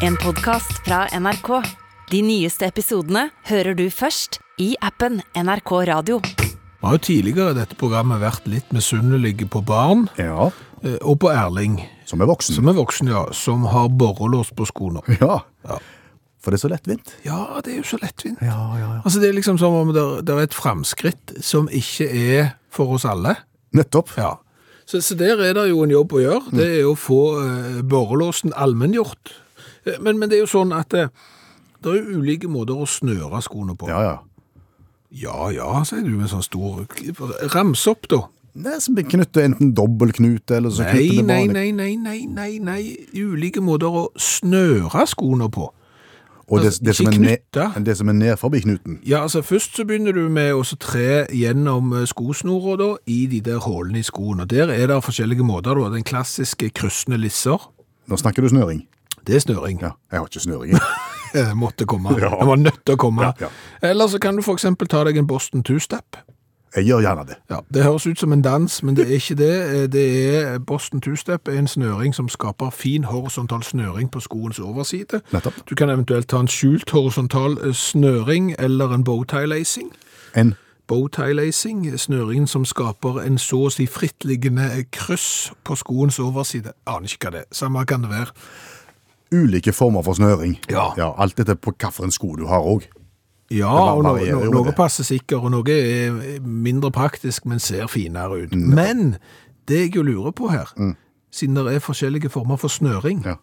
En podcast fra NRK. De nyeste episodene hører du først i appen NRK Radio. Vi har jo tidligere i dette programmet vært litt misunnelige på barn, Ja, eh, og på Erling, som er voksen. som er voksen, ja, som har borrelås på skoene. Ja. Ja. For det er så lettvint. Ja, det er jo så lettvint. Ja, ja, ja. Altså, det er liksom som om det, det er et framskritt som ikke er for oss alle. Nettopp. Ja. Så, så der er det jo en jobb å gjøre. Det er å få eh, borrelåsen allmenngjort. Eh, Men, men det er jo sånn at det, det er jo ulike måter å snøre skoene på. Ja, ja. ja, ja sier du med sånn stor Rams opp, da. Det er som å knytte enten dobbeltknute, eller så Nei, det nei, vanlig. nei, nei, nei, nei, nei. Ulike måter å snøre skoene på. Og det, Altså, det, som er ned, det som er ned forbi knuten. Ja, altså Først så begynner du med å tre gjennom eh, skosnora da, i de der hullene i skoen. og Der er det forskjellige måter. da. Den klassiske kryssende lisser. Nå snakker du snøring. Det er snøring. Ja, jeg har ikke snøring. Det måtte komme. Ja. Det var nødt til å komme. Ja, ja. Eller så kan du eksempel ta deg en Boston two-step. Jeg gjør gjerne det. Ja, Det høres ut som en dans, men det er ikke det. Eh, Det er Boston two-step er en snøring som skaper fin horisontal snøring på skoens overside. Nettopp. Du kan eventuelt ta en skjult horisontal eh, snøring eller en bowtie-lacing. En Bowtie-lacing, snøringen som skaper en så å si frittliggende kryss på skoens overside. Aner ikke hva det er. Samme kan det være. Ulike former for snøring. Ja. Alt etter på hvilken sko du har òg. Ja, og noe, noe, noe passer sikkert, og noe er mindre praktisk, men ser finere ut. Men det jeg jo lurer på her, siden det er forskjellige former for snøring, Ja.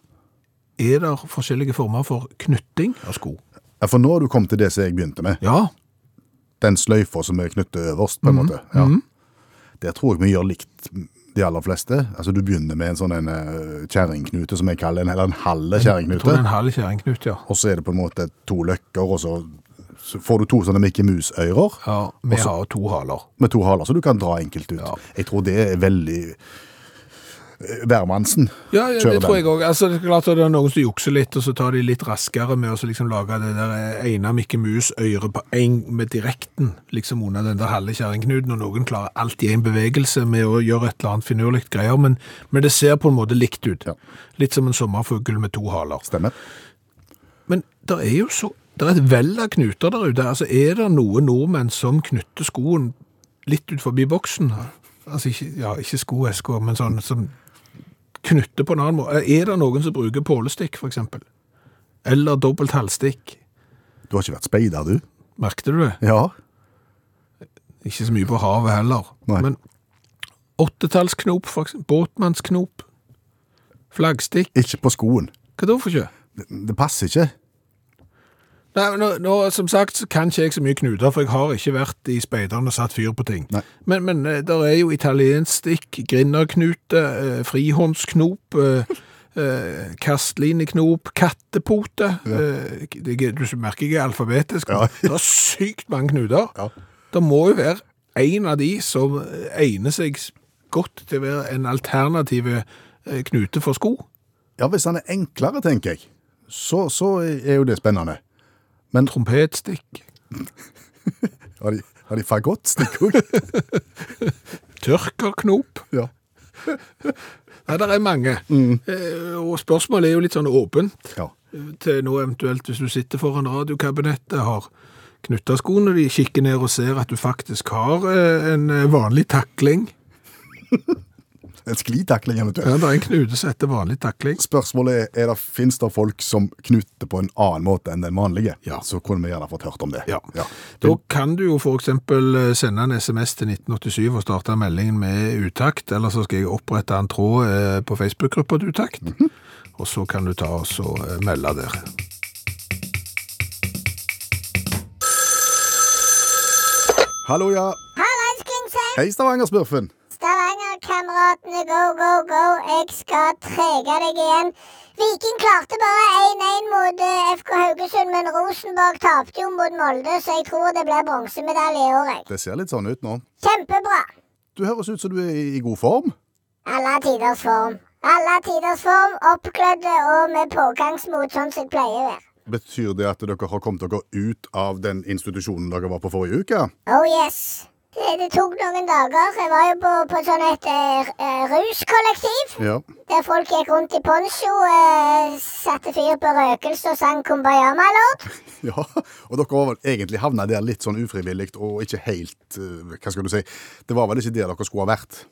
er det forskjellige former for knytting av sko? Ja, For nå har du kommet til det som jeg begynte med. Ja, Den sløyfa som er knyttet øverst, på en måte. Ja. Der tror jeg vi gjør likt de aller fleste. Altså Du begynner med en sånn en eh, kjerringknute, som jeg kaller en, eller en kjerringknute. halv kjerringknut, ja. Og så er det på en måte to løkker, og så, så får du to sånne Mickey Mouse-ører Ja, vi har to haler. med to haler, så du kan dra enkelt ut. Ja. Jeg tror det er veldig Hvermannsen. Ja, ja kjører det tror jeg òg. Altså, det er klart at det er noen som jukser litt, og så tar de litt raskere med å liksom lage det der ene Mikke Mus-øret på én med direkten, liksom under den der halve kjerringknuten, og noen klarer alltid en bevegelse med å gjøre et eller annet finurlig greier, men, men det ser på en måte likt ut. Ja. Litt som en sommerfugl med to haler. Stemmer. Men det er jo så det er et vell av knuter der ute. Altså, er det noen nordmenn som knytter skoen litt ut forbi boksen? Altså, ikke, ja, ikke skoesker, men sånn som knytter på en annen måte. Er det noen som bruker pålestikk, eksempel? Eller dobbelt halvstikk? Du har ikke vært speider, du? Merkte du det? Ja. Ikke så mye på havet heller. Nei. Men åttetallsknop. Båtmannsknop. Flaggstikk. Ikke på skoen. Hva da for ikke? Det, det passer ikke. Nei, nå, nå, som sagt, kan ikke jeg så mye knuter, for jeg har ikke vært i speideren og satt fyr på ting. Nei. Men, men eh, der er jo italiensk stikk, grinderknute, eh, frihåndsknop, eh, eh, kastlineknop, kattepote. Eh, det, du merker jeg er alfabetisk. Ja. Det er sykt mange knuter. Ja. Det må jo være en av de som egner seg godt til å være en alternativ eh, knute for sko. Ja, hvis han er enklere, tenker jeg, så, så er jo det spennende. Men Trompetstikk, har de, har de fagottstikk òg? tørkerknop. ja. Nei, det er mange. Eh, og spørsmålet er jo litt sånn åpent ja. til nå eventuelt hvis du sitter foran radiokabinettet, har knytta skoene, de kikker ned og ser at du faktisk har eh, en eh, vanlig takling. En sklitakling eventuelt. Ja, det er en knute som heter vanlig takling. Spørsmålet er, er det, finnes det folk som knuter på en annen måte enn den vanlige? Ja. Så kunne vi gjerne fått hørt om det. Ja. ja. Da kan du jo eksempel eh, sende en sms til 1987 og starte meldingen med utakt, eller så skal jeg opprette en tråd eh, på Facebook-gruppa til utakt, og så kan du ta oss og eh, melde der. Hallo, ja. Hallais, Klingsheim! Hei, Stavanger-smurfen. Stavanger-kameratene, go, go, go! Jeg skal trege deg igjen. Viking klarte bare 1-1 mot eh, FK Haugesund, men Rosenborg tapte jo mot Molde, så jeg tror det blir bronsemedalje i år. jeg. Det ser litt sånn ut nå. Kjempebra! Du høres ut som du er i, i god form. Alle tiders form. Alle tiders form, oppglødd og med pågangsmot, sånn som jeg pleier å være. Betyr det at dere har kommet dere ut av den institusjonen dere var på forrige uke? Oh yes. Det, det tok noen dager. Jeg var jo på, på sånn et eh, eh, ruskollektiv. Ja. Der folk gikk rundt i poncho, uh, satte fyr på røkelse og sang Kumbaya my lord. ja. Og dere var vel egentlig havna der litt sånn ufrivillig og ikke helt uh, Hva skal du si? Det var vel ikke der dere skulle ha vært?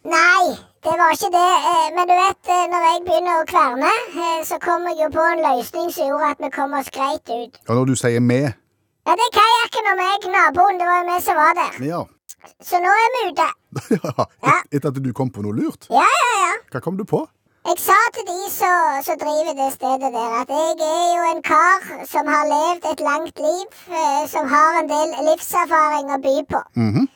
Nei, det var ikke det. eh, Men du vet, eh, når jeg begynner å kverne, eh, så kom jeg jo på en løsning som gjorde at vi kom oss greit ut. Og når du sier med Ja, det er kajakken og meg, naboen. Det var jo vi som var der. Ja. Så nå er vi ute. ja. Ja. Etter at du kom på noe lurt? Ja, ja, ja. Hva kom du på? Jeg sa til de som som driver det stedet der, at jeg er jo en kar som har levd et langt liv, eh, som har en del livserfaring å by på. Mhm.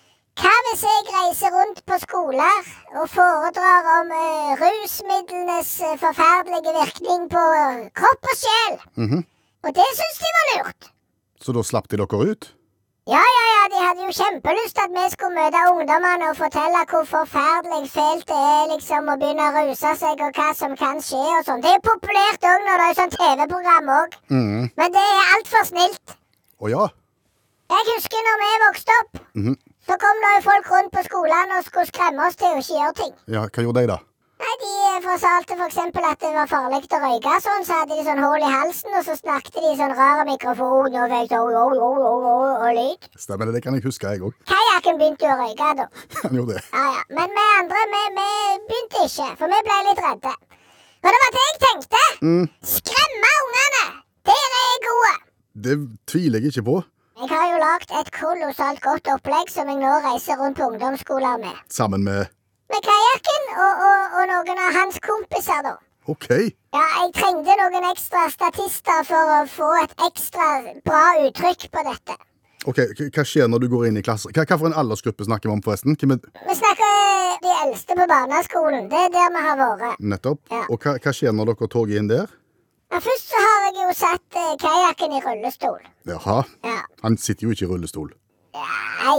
Hva hvis jeg reiser rundt på skoler og foredrar om eh, rusmidlenes eh, forferdelige virkning på eh, kropp og sjel? Mhm. Og det syns de var lurt. Så da slapp de dere ut? Ja, ja, ja, de hadde jo kjempelyst til at vi skulle møte ungdommene og fortelle hvor forferdelig fælt det er liksom å begynne å ruse seg, og hva som kan skje og sånn. Det er populært òg når det er sånn TV-program òg. Mm. Men det er altfor snilt. Å ja. Jeg husker når vi vokste opp, Mhm. så kom det jo folk rundt på skolene og skulle skremme oss til å ikke gjøre ting. ja. Hva gjorde de, da? Nei, De fortalte f.eks. for at det var farlig å røyke sånn, så hadde de sånn hull i halsen, og så snakket de i sånn rar mikrofon og oh, oh, og lyd. Stemmer det, det kan jeg huske, jeg òg. Kajakken begynte å røyke da. Han gjorde det. Ja, ja. Men vi andre, vi, vi begynte ikke, for vi ble litt redde. Og det var det jeg tenkte. Mm. Skremme ungene! Der er jeg gode. Det tviler jeg ikke på. Jeg har jo lagd et kolossalt godt opplegg som jeg nå reiser rundt på ungdomsskoler med. Sammen med Med kajakken og, og, og noen av hans kompiser, da. OK. Ja, jeg trengte noen ekstra statister for å få et ekstra bra uttrykk på dette. ok, Hva skjer når du går inn i klassen? Hva, hva for en aldersgruppe snakker vi om, forresten? Vi snakker de eldste på barneskolen. Det er der vi har vært. Nettopp. Ja. Og hva, hva skjer når dere toger inn der? Ja, først så har jeg jo satt eh, kajakken i rullestol. Jaha. Ja. Han sitter jo ikke i rullestol. Nei,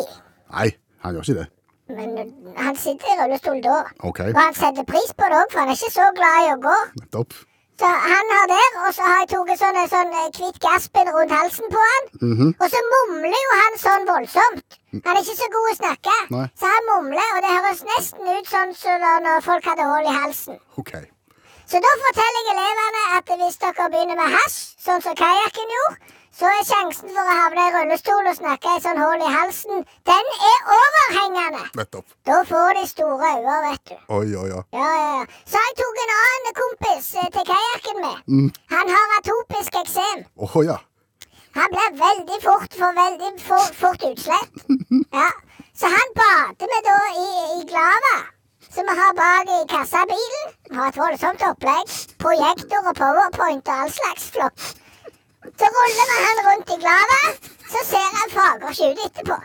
Nei, han gjør ikke det. Men han sitter i rullestol da. Okay. Og han setter pris på det òg, for han er ikke så glad i å gå. Nettopp. Så han har der, og så har jeg tatt sånn, sånn eh, hvitt gasspinn rundt halsen på han. Mhm. Og så mumler jo han sånn voldsomt. Han er ikke så god å snakke. Nei. Så han mumler, og det høres nesten ut sånn som så når folk hadde hull i halsen. OK. Så da forteller jeg elevene at hvis dere begynner med hasj, sånn som kajakken gjorde, så er sjansen for å havne i rullestol og snakke i sånn hull i halsen, den er overhengende. Nettopp. Da får de store øyne, vet du. Oi, oi, oi. Ja, ja, ja. Så jeg tok en annen kompis eh, til kajakken med. Mm. Han har atopisk eksem. Oh, ja. Han blir veldig fort for veldig for, fort utslett. Ja. Så han bader vi da i, i Glava, som vi har bak i kassabilen. Har et voldsomt opplegg. Projektor og powerpoint og all slags flott. Så ruller vi han rundt i Glava, så ser han fager ikke ut etterpå.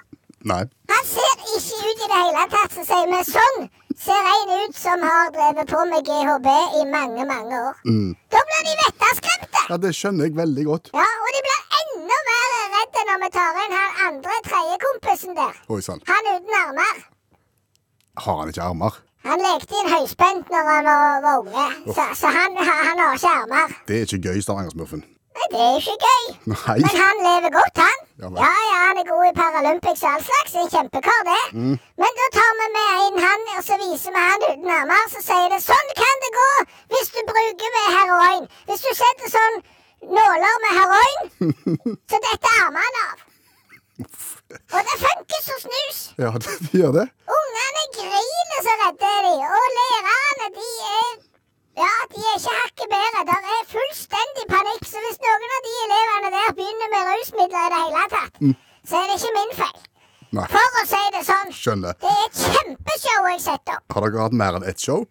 Nei. Han ser ikke ut i det hele tatt, så sier vi sånn ser en ut som har drevet på med GHB i mange, mange år. Mm. Da blir de vettaskremte. Ja, det skjønner jeg veldig godt. Ja, og de blir enda mer redde når vi tar inn han andre tredjekompisen der. Oi sant. Han uten armer. Har han ikke armer? Han lekte i en høyspent når han var, var unge, så, så han, han har ikke armer. Det er ikke gøy, Stavanger-smurfen. Nei, det er ikke gøy. Nei. Men han lever godt, han. Ja. Ja, ja, han er god i Paralympics og all slags. En kjempekar, det. Mm. Men da tar vi med inn han, og så viser vi han uten armer. Så sier det sånn kan det gå hvis du bruker med heroin. Hvis du setter sånn nåler med heroin, så detter armene av. Og det funker som snus. Ja, det gjør det. Ungene griner så redde er de. Og lærerne, de er ja, de er ikke hakket bedre. Det er fullstendig panikk. Så hvis noen av de elevene der begynner med rusmidler i det hele tatt, så er det ikke min feil. Nei. For å si det sånn. Skjønner. Det er et kjempeshow jeg setter opp. Har dere hatt mer enn ett show?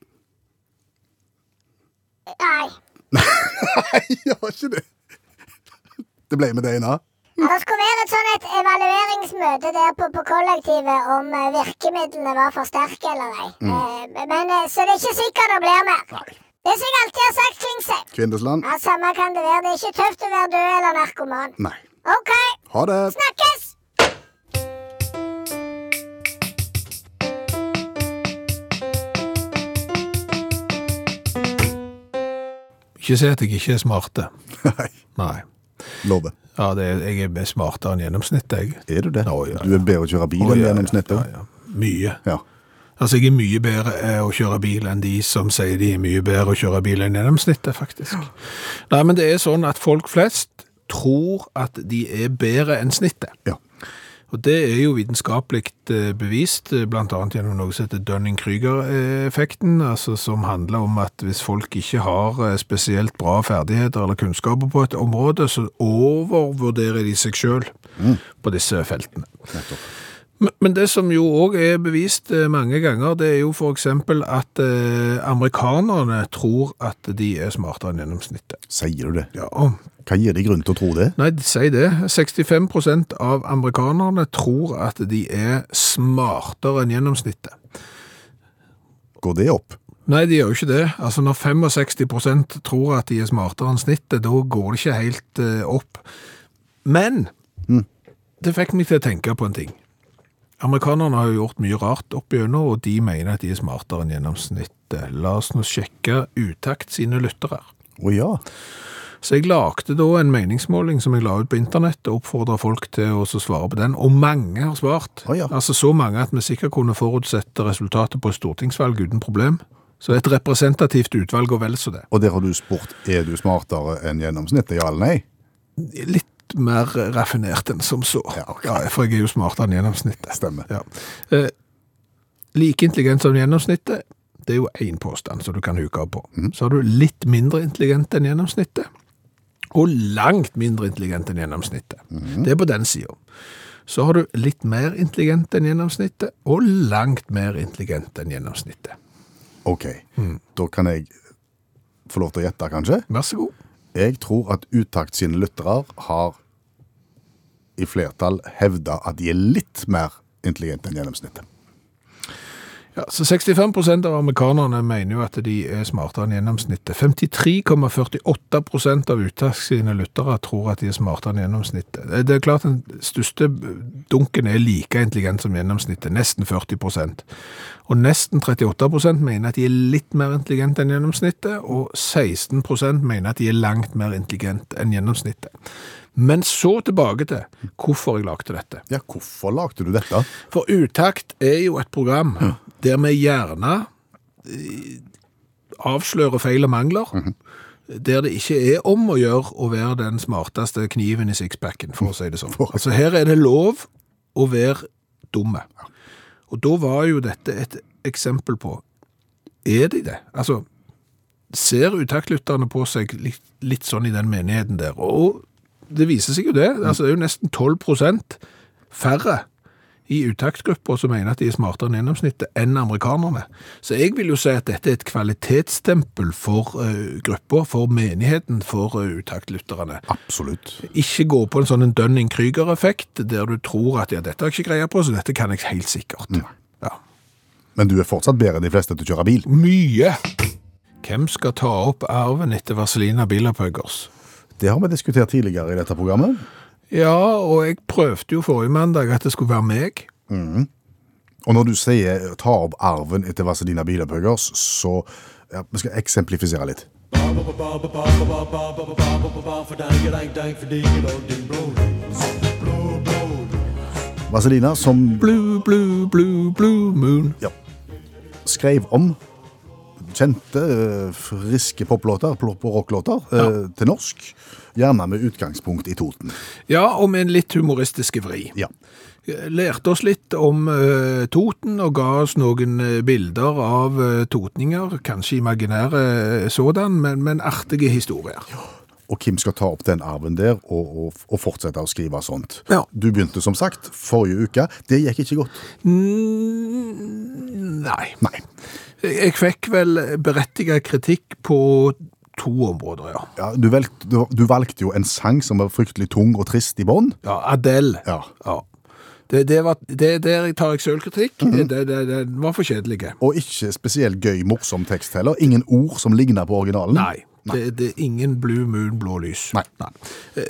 Nei. Nei, jeg har ikke det. Det ble med det. Ja, det skulle være et sånn et evalueringsmøte der på, på kollektivet om eh, virkemidlene var for sterke eller ei. Mm. men eh, Så det er ikke sikkert det blir mer. Nei. Det som jeg alltid har sagt, Klingsheim Kvindesland? Ja, Samme kan det være. Det er ikke tøft å være død eller narkoman. Nei. OK, Ha det. snakkes! Ikke si at jeg ikke er smarte. Nei. Nei. Lover. Ja, det er, jeg er smartere enn gjennomsnittet, jeg. Er du det? Nå, ja, Du er bedre å kjøre bil enn ja, gjennomsnittet? Ja, ja. Mye. Ja. Altså, jeg er mye bedre eh, å kjøre bil enn de som sier de er mye bedre å kjøre bil enn gjennomsnittet, faktisk. Nei, men det er sånn at folk flest tror at de er bedre enn snittet. Ja. Og det er jo vitenskapelig eh, bevist, bl.a. blant annet gjennom noe som heter Dunning-Krüger-effekten, altså som handler om at hvis folk ikke har eh, spesielt bra ferdigheter eller kunnskaper på et område, så overvurderer de seg selv på disse feltene. Nettopp. Men- det som jo òg er bevist eh, mange ganger, det er jo eksempel at eh, amerikanerne tror at de er smartere enn gjennomsnittet. Sier du det? Ja, Hva gir de grunn til å tro det? Nei, si det. 65% av amerikanerne tror at de er smartere enn gjennomsnittet. Går det opp? Nei, de gjør jo ikke det. Altså Når 65% tror at de er smartere enn snittet, da går det ikke helt eh, opp. Men det fikk meg til å tenke på en ting. Amerikanerne har jo gjort mye rart opp igjennom, og de mener at de er smartere enn gjennomsnittet. La oss nå sjekke Utakt sine lyttere. Å ja. Så jeg lagde da en meningsmåling som jeg la ut på internett, og oppfordra folk til å svare på den, og mange har svart. Oh, ja. Altså så mange at vi sikkert kunne forutsette resultatet på et stortingsvalg uten problem. Så et representativt utvalg og vel så det. Og der har du spurt er du smartere enn gjennomsnittet, ja eller nei? Litt mer raffinert enn som så. Ja, ok. for jeg er jo smartere enn gjennomsnittet. Stemmer. Ja. Eh, like intelligent som gjennomsnittet, det er jo én påstand som du kan huke på. Mm. Så har du litt mindre intelligent enn gjennomsnittet, og langt mindre intelligent enn gjennomsnittet. Mm. Det er på den sida. Så har du litt mer intelligent enn gjennomsnittet, og langt mer intelligent enn gjennomsnittet. Ok, Mm. da kan jeg få lov til å gjette, kanskje? Vær så god. Jeg tror at Utakt sine lyttere har i flertall hevda at de er litt mer intelligente enn gjennomsnittet. Ja, så 65% av amerikanerne mener jo at de er smartere enn gjennomsnittet. 53,48% av Utaks sine lyttere tror at de er smartere enn gjennomsnittet. Det er klart den største dunken er like intelligent som gjennomsnittet, nesten 40% Og nesten 38% mener at de er litt mer intelligente enn gjennomsnittet, og 16% mener at de er langt mer intelligente enn gjennomsnittet. Men så tilbake til hvorfor jeg lagde dette. Ja, hvorfor lagde du dette? For Utakt er jo et program der vi gjerne eh, avslører feil og mangler, der det ikke er om å gjøre å være den smarteste kniven i sixpacken, for å si det sånn. Altså her er det lov å være dumme. Og da var jo dette et eksempel på, er de det? Altså, ser utaktlytterne på seg litt, litt sånn i den menigheten der? Og det viser seg jo det. Altså, det er jo nesten 12% færre i utaktgrupper som mener at de er smartere enn gjennomsnittet enn amerikanerne. Så jeg vil jo si at dette er et kvalitetsstempel for uh, gruppa, for menigheten, for uh, utaktlytterne. Absolutt. Ikke gå på en sånn en Dunning-Krüger-effekt, der du tror at ja, dette har jeg ikke greie på, så dette kan jeg helt sikkert. Ja. Men du er fortsatt bedre enn de fleste til å kjøre bil. Mye! Hvem skal ta opp arven etter Vazelina Bilopphøggers? Det har vi diskutert tidligere i dette programmet. Ja, og jeg prøvde jo forrige mandag at det skulle være meg. Og når du sier ta opp arven etter Vazelina Bilopphøggers, så ja, Vi skal eksemplifisere litt. Vazelina, som Blue, blue, blue, blue moon. ja, skrev om kjente, eh, friske poplåter, pop- og rocklåter, ja. til norsk. Gjerne med utgangspunkt i Toten. Ja, og med en litt humoristisk vri. Ja. Lærte oss litt om uh, Toten og ga oss noen eh, bilder av uh, totninger, kanskje imaginære eh, sådan, men, men artige historier. Og Kim skal ta opp den arven der og, og, og fortsette å skrive sånt. Ja. Du begynte som sagt forrige uke. Det gikk ikke godt. Mm, nei. Nei. Jeg fikk vel berettiget kritikk på to områder, ja. Ja, du, valgte, du, du valgte jo en sang som var fryktelig tung og trist i bånd. Ja, Adele. Ja. Ja. Det, det var, det, der jeg tar jeg selvkritikk. det, det, det var for kjedelig. Og ikke spesielt gøy, morsom tekst heller. Ingen ord som ligner på originalen. Nei. Det, det er ingen blue moon, blå lys. Nei. Nei.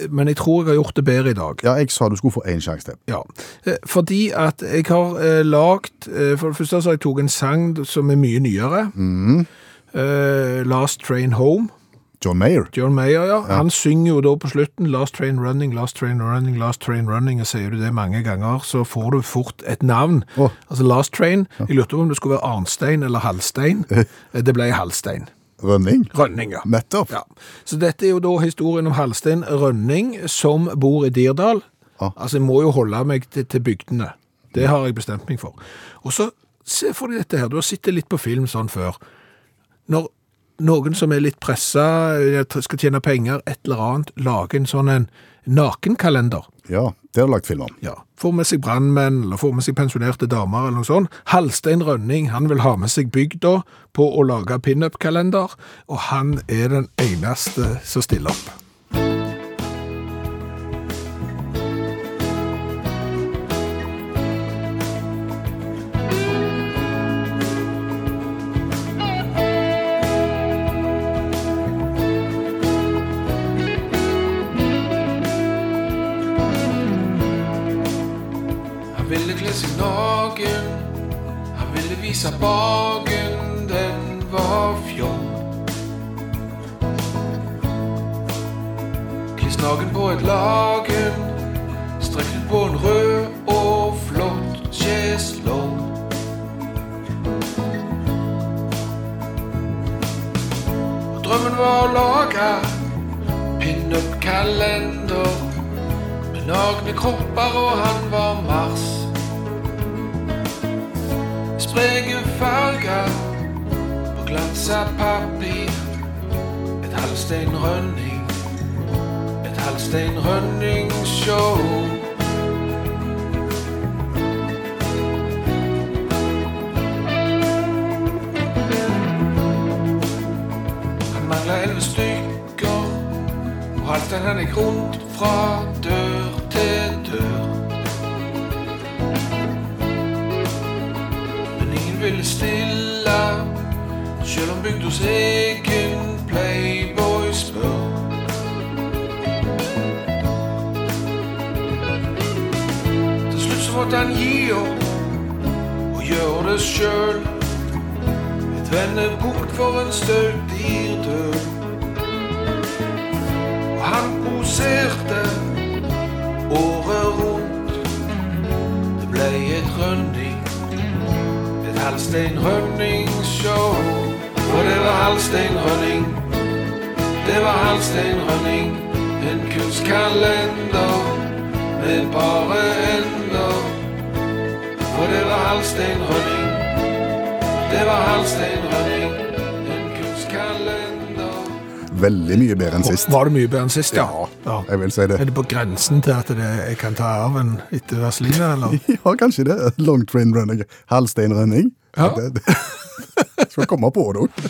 Men jeg tror jeg har gjort det bedre i dag. Ja, jeg sa du skulle få én sjanse til. Ja, eh, fordi at jeg har eh, lagt, eh, for det første så har jeg tog en sang som er mye nyere. Eh, Last Train Home. John Mayer. John Mayer, ja. Han synger jo da på slutten 'Last train running, last train running, last train running'. og Sier du det mange ganger, så får du fort et navn. Oh. Altså Last Train. Jeg lurte på om det skulle være Arnstein eller Halstein. Det ble Hallstein. Rønning. Rønning, ja. Nettopp. ja. Så dette er jo da historien om Halstein Rønning, som bor i Dirdal. Ah. Altså, jeg må jo holde meg til, til bygdene. Det har jeg bestemt meg for. Og så, se for deg dette her, du har sittet litt på film sånn før. Når noen som er litt pressa, skal tjene penger, et eller annet, lager en sånn en nakenkalender. Ja, det har du lagt film om. Ja, får med seg brannmenn, eller får med seg pensjonerte damer, eller noe sånt. Halstein Rønning, han vil ha med seg bygda på å lage pinup-kalender, og han er den eneste som stiller opp. Måtte han gi opp og gjøre det sjøl. Et vendepunkt for en støvdyrdød. Og han poserte året rundt. Det ble et rønning, et Halstein Rønning-show. Og det var Halstein rønning, det var Halstein rønning. En kunstkalender med bare ender. For det var Halstein rønning, det var Halstein rønning. En kunstkalender. Veldig mye bedre enn sist. Var det mye bedre enn sist, ja? Ja, jeg vil si det. Er det på grensen til at det, jeg kan ta arven etter Vazelina, eller? Ja, kanskje det. Long train running. Halvstein running. Ja. Det, det. Skal komme på det òg.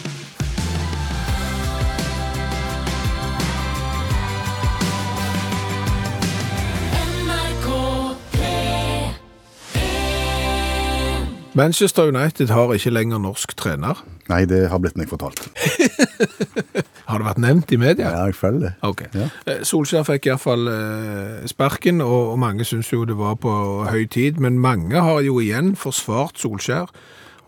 Manchester United har ikke lenger norsk trener. Nei, det har blitt meg fortalt. Har det vært nevnt i media? Ja, jeg føler det. Ok. Ja. Eh, Solskjær fikk iallfall eh, sparken, og, og mange syns jo det var på høy tid. Men mange har jo igjen forsvart Solskjær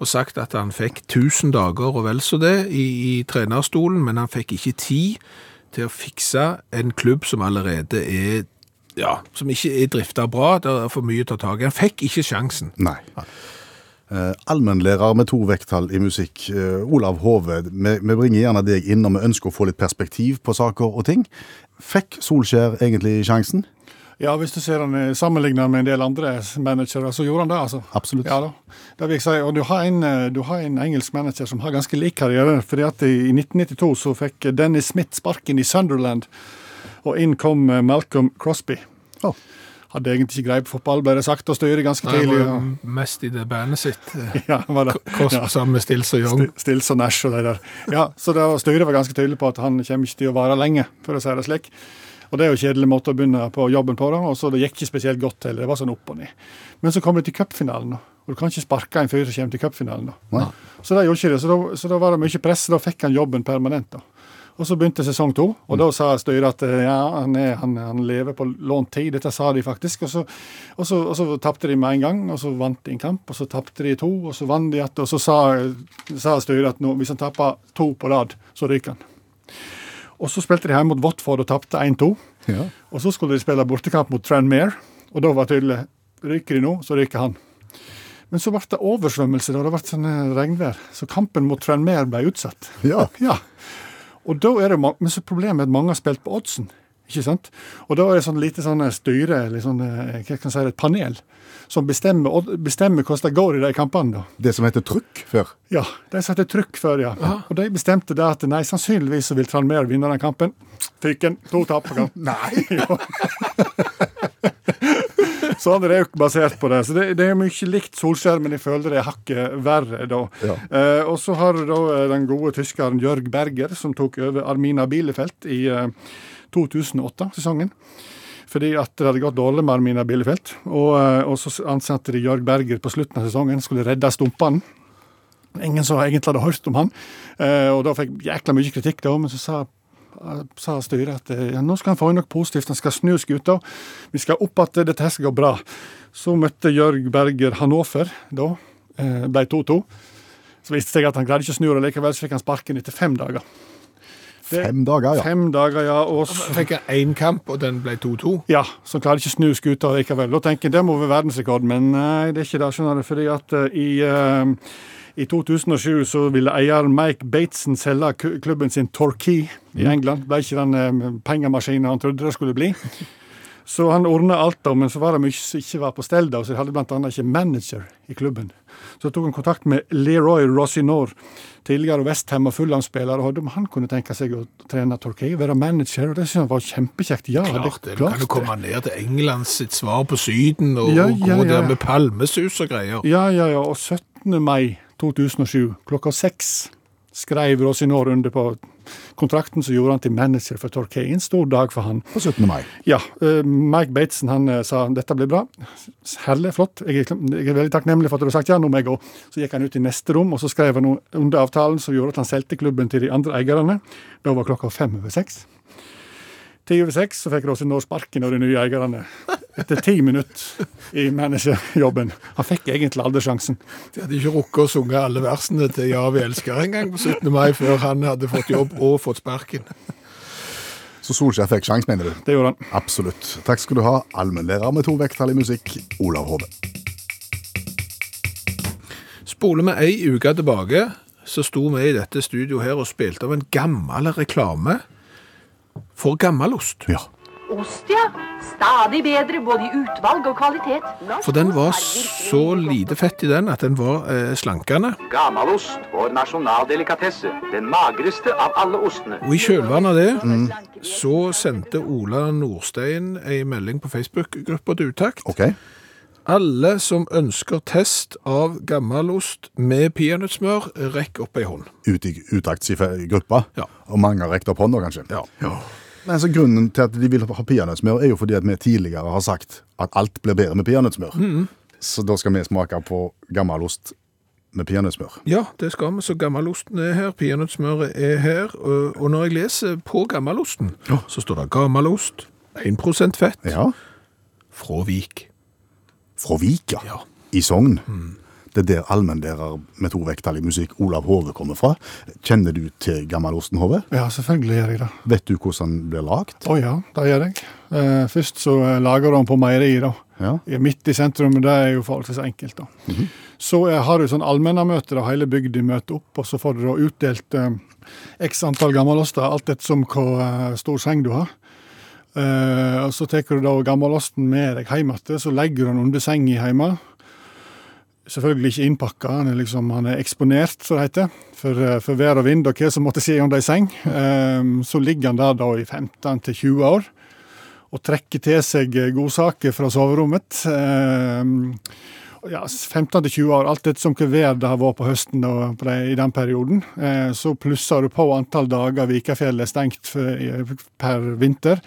og sagt at han fikk 1000 dager og vel så det i, i trenerstolen, men han fikk ikke tid til å fikse en klubb som allerede er ja, som ikke er drifta bra. Det er for mye å ta tak i. Han fikk ikke sjansen. Nei. Eh, allmennlærer med to vekttall i musikk, eh, Olav Hove, vi, vi bringer gjerne deg inn når vi ønsker å få litt perspektiv på saker og ting. Fikk Solskjær egentlig sjansen? Ja, hvis du ser han eh, sammenlignet med en del andre managere, så gjorde han det, altså. Absolutt. Ja da. Det vil jeg si. Og du har, en, du har en engelsk manager som har ganske lik karriere. fordi at i 1992 så fikk Dennis Smith sparken i Sunderland, og inn kom Malcolm Crosby. Å. Hadde egentlig ikke greie på fotball, ble det sagt, og styret ganske Nei, tidlig. var jo mest i det bandet sitt. eh, Ja, var det. Kost Ja. sammen med Stills og Young. Sti- Stills og Nash og de der. Ja, så det var, styret var ganske tydelig på at han kommer ikke til å vare lenge, for å si det slik. Og det er jo en kjedelig måte å begynne på jobben på, da, og så det gikk ikke spesielt godt heller. Det var sånn opp og ned. Men så kom det til cupfinalen, da. Og du kan ikke sparke en fyr som kommer til cupfinalen, da. Så det gjorde ikke det. Så da, så da var det mye press, da fikk han jobben permanent, da. Og så begynte sesong to, og da sa styret at eh, ja, han, er, han, han lever på lånt tid. Dette sa de faktisk. Og så, og så, og så tapte de med en gang, og så vant de en kamp, og så tapte de to, og så vant de igjen. Og så sa, sa styret at nå, hvis han taper to på rad, så ryker han. Og så spilte de hjemme mot Watford og tapte 1-2. Ja. Og så skulle de spille bortekamp mot Tranmere, og da var det tydelig ryker de nå, så ryker han. Men så ble det oversvømmelse, da. det ble sånn regnvær. Så kampen mot Tranmere ble utsatt. Ja. Ja. Og da er det, men så problemet er at mange har spilt på oddsen. Ikke sant? Og da er det sånn lite sånn styre, eller sånn, eh, hva kan jeg si, et panel, som bestemmer, bestemmer hvordan det går i de kampene. da. Det som heter trykk før. Ja, de heter trykk før, ja. Og de bestemte da at nei, sannsynligvis så vil Tranmere vinne den kampen. Fyken. To tap på kamp. Nei! Så er jo basert på det. Så det, det er mye likt Solskjær, men jeg føler det er hakket verre da. Ja. Eh, og så har du da eh, den gode tyskeren Jørg Berger, som tok over Armina Bielefeld i eh, 2008-sesongen. Fordi at det hadde gått dårlig med Armina Bielefeld. Og, eh, og så ansatte de Jørg Berger på slutten av sesongen, skulle redde stumpene. Ingen som egentlig hadde hørt om han. Eh, og da fikk jækla mye kritikk, da, men så sa sa styret at eh, ja, nå skal han få inn noe positivt, han skal snu skuta. Vi skal opp at dette her skal gå bra. Så møtte Jørg Berger Hanofer da. eh, Ble 2-2. Så viste det seg at han greide ikke å snu det likevel, så fikk han sparken etter fem dager. Det- Fem dager, ja. Fem dager, ja. Og så, Fikk jeg én kamp, og den ble 2-2. ja, så han klarer ikke å snu skuta likevel. Da tenker jeg det må være verdensrekord, men nei, det er ikke det. skjønner du, fordi at uh, i, eh, i 2007 så ville eier Mike Bateson selge klubben sin Torquay i England. Ble ikke den eh, pengemaskinen han trodde det skulle bli. Så han ordna alt, da, men så var det mye som ikke var på stell. da, så De hadde bl.a. ikke manager i klubben. Så tok han kontakt med Leroy Rosinor, tidligere Westham og Fulham-spiller, og hørte om han kunne tenke seg å trene Torquay, være manager. og Det syntes han var kjempekjekt. Ja, Klart det. Du klart kan jo komme ned til England sitt svar på Syden, og, Ja, ja, ja, gå der med palmesus og greier. Ja, ja, ja. Og 17. mai 2007 klokka seks skrev Rosinor under på kontrakten som gjorde han til manager for Torquay. En stor dag for han. På 17. mai. Ja, eh, Mike Bateson han eh, sa dette blir bra. Herlig, flott. Jeg er, jeg er veldig takknemlig for at du har sagt ja, nå må jeg gå. Så gikk han ut i neste rom, og så skrev han under avtalen som gjorde at han solgte klubben til de andre eierne. Da var klokka fem over seks. Ti over seks så fikk Rosinor sparken av de nye eierne. Etter ti minutter i managerjobben. Han fikk egentlig aldri sjansen. De hadde ikke rukket å synge alle versene til Ja, vi elsker engang på 17. mai før han hadde fått jobb og fått sparken. Så Solskjær fikk sjans, mener du? Det gjorde han. Absolutt. Takk skal du ha, allmennlærer med to vekttall i musikk, Olav Hove. Spoler vi ei uke tilbake, så sto vi i dette studioet her og spilte av en gammel reklame for gammelost. Ja. Ost, ja. Stadig bedre både i utvalg og kvalitet. Norsk For den var så lite fett i den at den var eh, slankende. Gamalost, vår nasjonaldelikatesse. Den magreste av alle ostene. Og i kjølvannet av det så sendte Ola Nordstein ei melding på Facebook-gruppa til Utakt. OK. Alle som ønsker test av gammelost med peanøttsmør, rekk opp ei hånd. Ut i utaktsgruppa? Ja. Og mange har rekt opp hånda, kanskje. Ja. Ja. Men så Grunnen til at de vil ha peanøttsmør, er jo fordi at vi tidligere har sagt at alt blir bedre med peanøttsmør. Så da skal vi smake på gammelost med peanøttsmør. Ja, det skal vi. Så gammelosten er her, peanøttsmøret er her. Og når jeg leser på gammelosten, så står det gammelost, 1% fett, Ja. fra Vik. Fra Vik, Ja. i Sogn. Det er der allmennlærer med to vekttall i musikk, Olav Hove, kommer fra. Kjenner du til Gammel Osten, Hove? Ja, selvfølgelig gjør jeg det. Vet du hvordan den blir lagd? Å ja, det gjør jeg. Eh, først så eh, lager du den på meieri, da. Ja. Midt i sentrum, men det er jo forholdsvis enkelt, da. Så eh, har du sånn allmennamøte, da hele bygda møter opp, og så får du da utdelt eh, x antall gammeloster, alt ettersom hvor stor seng du har. Uh, og Så tar du da gammelosten med deg hjem igjen, så legger du den under senga hjemme. Selvfølgelig ikke innpakka, han er, liksom, han er eksponert, som det heter, for, eh, for vær og vind og hva som måtte si om det i seng. Eh, så ligger han der da i 15-20 år og trekker til seg eh, godsaker fra soverommet. Eh, ja, 15-20 år, alt etter som hva vær det har vært på høsten da, på det, i den perioden. Eh, så plusser du på antall dager Vikafjellet er stengt for, per vinter,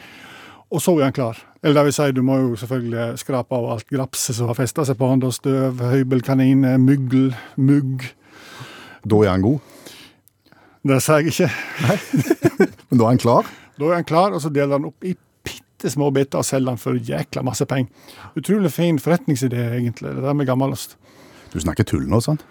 og så er han klar. Eller det vil si, du må jo selvfølgelig skrape av alt grapset som har festa seg på han, da støv, høybelkanin, myggel, mugg. Da er han god. Det sier jeg ikke. Men da er han klar. Da er han klar, og så deler han opp i bitte små biter og selger han for jækla masse penger. Utrolig fin forretningsidé, egentlig, det der med gammelost. Du snakker tull nå, sant?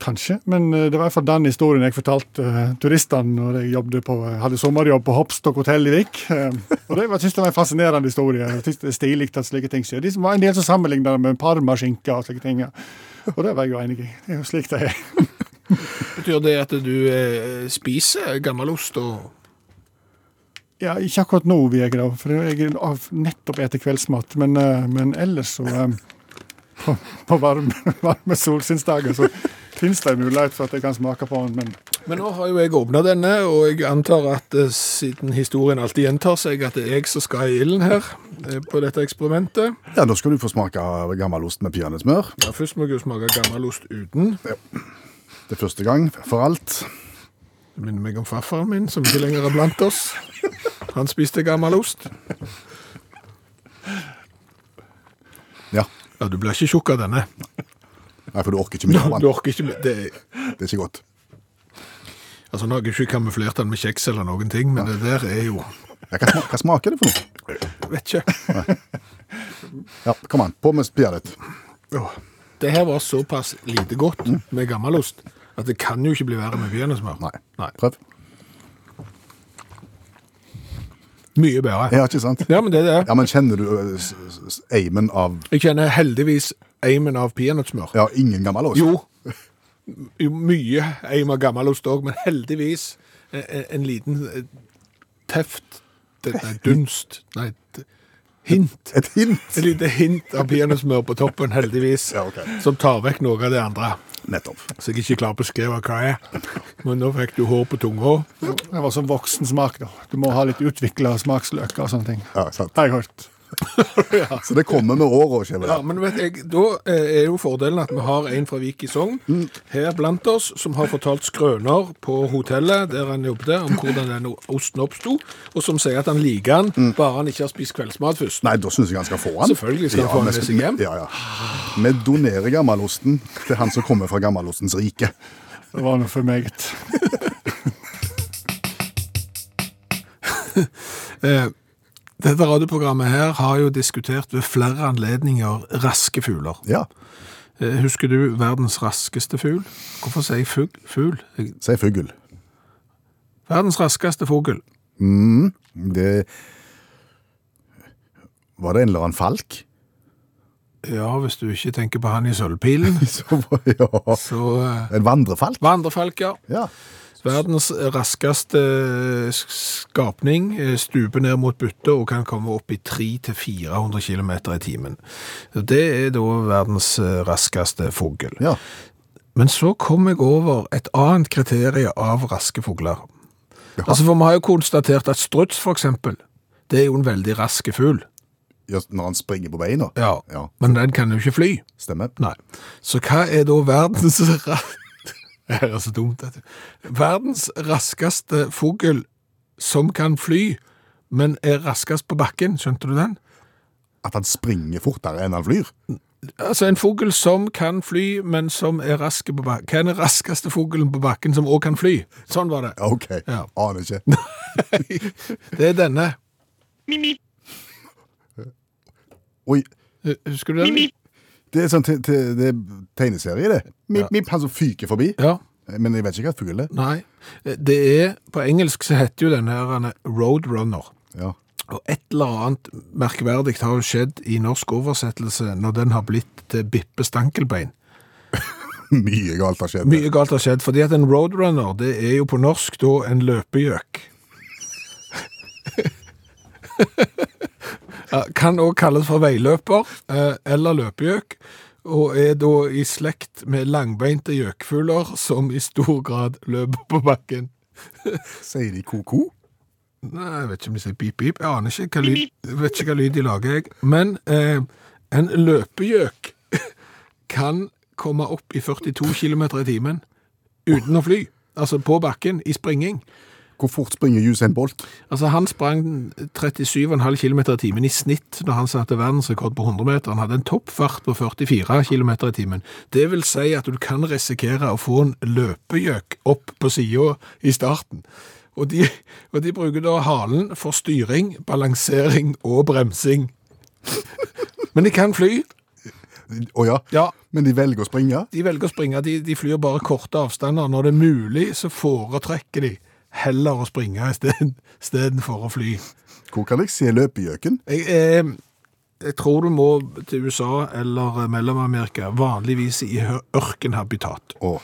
Kanskje, men eh, det var i hvert fall den historien jeg fortalte uh, turistene når jeg på, eh, hadde sommerjobb på Hopstock hotell i Vik. Eh, og det var, synes jeg var en fascinerende historie. Jeg det er stilig at slike ting skjer. De som var en del som sammenlignet det med parmaskinke og slike ting. Og det var jeg jo enig i. Det er jo slik det er. Betyr det at du eh, spiser gammelost og Ja, ikke akkurat nå, vil jeg da, for jeg har nettopp etter kveldsmat. Men, men ellers så eh, På, på varme, varme solskinnsdager så finnes det en mulighet for at jeg kan smake på den, men Men nå har jo jeg åpna denne, og jeg antar at eh, siden historien alltid gjentar seg, at det er jeg som skal i ilden her eh, på dette eksperimentet. Ja, Da skal du få smake av gammelost med peanøttsmør. Ja, først må jeg jo smake gammelost uten. Ja. Det er første gang for alt. Det minner meg om farfaren min, som ikke lenger er blant oss. Han spiste gammelost. Ja. Ja, du blir ikke tjukk av denne. Nei, for du orker ikke mye av Du orker ikke mye. det, Det er ikke godt. Altså, Nå har jeg ikke kamuflert den med kjeks eller noen ting, men det der er jo Ja, hva, smaker, hva smaker det for noe? Vet ikke. Ja, Kom an, på med peanøtt. ditt. Det her var såpass lite godt med gammelost at det kan jo ikke bli verre med peanøttsmør. Nei. Nei. Prøv. Mye bedre. Ja, ikke sant? Ja, men det er det. Ja, men kjenner du s- eimen av Jeg kjenner heldigvis eimen av peanøttsmør. Ja, ingen gammelost? Jo, jo mye eim av gammelost òg, men heldigvis en, en liten eh, teft det- Nei, dunst. Nei, hint. Et hint? Et lite hint av peanøttsmør på toppen, heldigvis, Ja, okay. som tar vekk noe av det andre. Nettopp. Så jeg ikke klarer å beskrive hva jeg er. Men nå fikk du hår på tunga. det var som voksen smak, da. Du må ha litt utvikla smaksløker og sånne ting. Ja, sant. Har jeg hørt. Så det kommer med åra, Ja, men vet jeg, Da eh, er jo fordelen at vi har en fra Vik i Sogn her blant oss som har fortalt skrøner på hotellet der han jobbet, om hvordan denne osten oppsto, og som sier at han liker den bare han ikke har spist kveldsmat først. Nei, da syns jeg han skal få den. Selvfølgelig skal han få den med seg hjem. Ja, ja. Vi donerer gammelosten til han som kommer fra gammelostens rike. Det var noe for meget. Dette radioprogrammet her har jo diskutert ved flere anledninger raske fugler. Ja. Eh, husker du verdens raskeste fugl? Hvorfor sier jeg fugl? Fugl? Jeg- Sier fugl. Verdens raskeste fugl. Det Var det en eller annen falk? Ja, hvis du ikke tenker på han i sølvpilen, Så, ja. så uh... En vandrefalk? Vandrefalk, ja. Ja. Verdens raskeste eh, skapning eh, stuper ned mot byttet og kan komme opp i 300-400 km i timen. Det er da verdens eh, raskeste fugl. ja. Men så kom jeg over et annet kriterie av raske fugler. Ja. Altså, for vi har jo konstatert at struts, for eksempel, det er jo en veldig raske fugl. Ja, Når han springer på beina? Ja. Ja. Men den kan jo ikke fly. Stemmer. Nei. Så hva er da verdens ra... Det er så dumt, dette. Verdens raskeste fugl som kan fly, men er raskest på bakken, skjønte du den? At han springer fortere enn han flyr? Altså en fugl som kan fly, men som er rask på bakken. Hva er den raskeste fuglen på bakken som også kan fly? Sånn var det. OK. Ja. Aner ikke. Det er denne. Oi, Husker du den? Det er sånn te te det er tegneserie, det. Mip, Ja. mip, han som fyker forbi. Ja. Men jeg vet ikke hva fugl er. Nei. Det er, på engelsk så heter jo denne her Roadrunner. Ja. Og et eller annet merkverdig har jo skjedd i norsk oversettelse når den har blitt til Bippe Stankelbein. Mye galt har skjedd. Mye galt har skjedd, fordi at en roadrunner, det er jo på norsk da en løpegjøk. Ja, kan også kalles for veiløper, eh, eller løpegjøk, og er da i slekt med langbeinte gjøkfugler som i stor grad løper på bakken. Sier de ko-ko? Nei, jeg vet ikke om de sier pip-pip. Jeg aner ikke hva lyd, vet ikke hva lyd de lager, jeg. Men eh, en løpegjøk kan komme opp i 42 km i timen uten å fly. Altså på bakken, i springing. Hvor fort springer Usain Bolt? Altså Han sprang 37,5 km i timen i snitt når han satte verdensrekord på 100 meter. Han hadde en toppfart på 44 km i timen. Det vil si at du kan risikere å få en løpegjøk opp på sida i starten. Og de, og de bruker da halen for styring, balansering og bremsing. Men de kan fly. Å ja. Ja, Men de velger å springe? De velger å springe, de, de flyr bare korte avstander. Når det er mulig, så foretrekker de heller å springe istedenfor å fly. Hvor kan jeg se løpegjøken? Jeg, eh, jeg tror du må til USA eller Mellom-Amerika, vanligvis i ørkenhabitat. Å,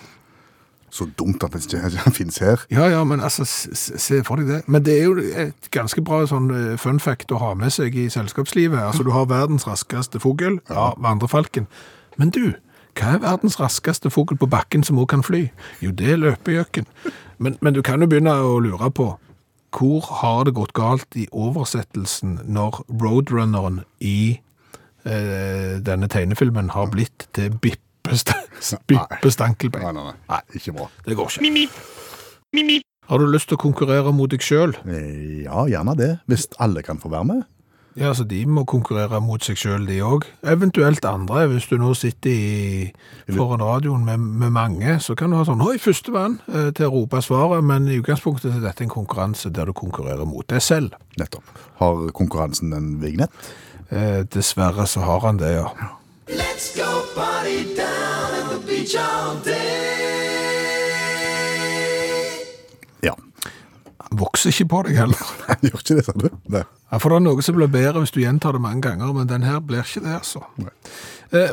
så dumt at det ikke finnes her. Ja, ja, men altså, se for deg det. Men det er jo et ganske bra sånn eh, fun fact å ha med seg i selskapslivet. Altså, du har verdens raskeste fugl, ja, vandrefalken. Men du, hva er verdens raskeste fugl på bakken som òg kan fly? Jo, det er løpegjøken. Men, men du kan jo begynne å lure på, hvor har det gått galt i oversettelsen når Roadrunneren i eh, denne tegnefilmen har blitt til Bippe, St Bippe Stankelbein? Nei, nei, nei. Ikke bra. Det går ikke. Har du lyst til å konkurrere mot deg sjøl? Eh, Ja, gjerne det. Hvis alle kan få være med. Ja, så de må konkurrere mot seg sjøl, de òg. Eventuelt andre. Hvis du nå sitter i, foran radioen med, med mange, så kan du ha sånn Oi, førstemann eh, til å rope svaret, men i utgangspunktet er dette en konkurranse der du konkurrerer mot deg selv. Nettopp. Har konkurransen en vignett? Eh, dessverre så har han det, ja. Let's go party down at the beach all day. Vokser ikke på deg heller. Nei, gjør ikke det, sa du? Nei. Ja, for det er noe som blir bedre hvis du gjentar det mange ganger, men den her blir ikke det, altså. Nei.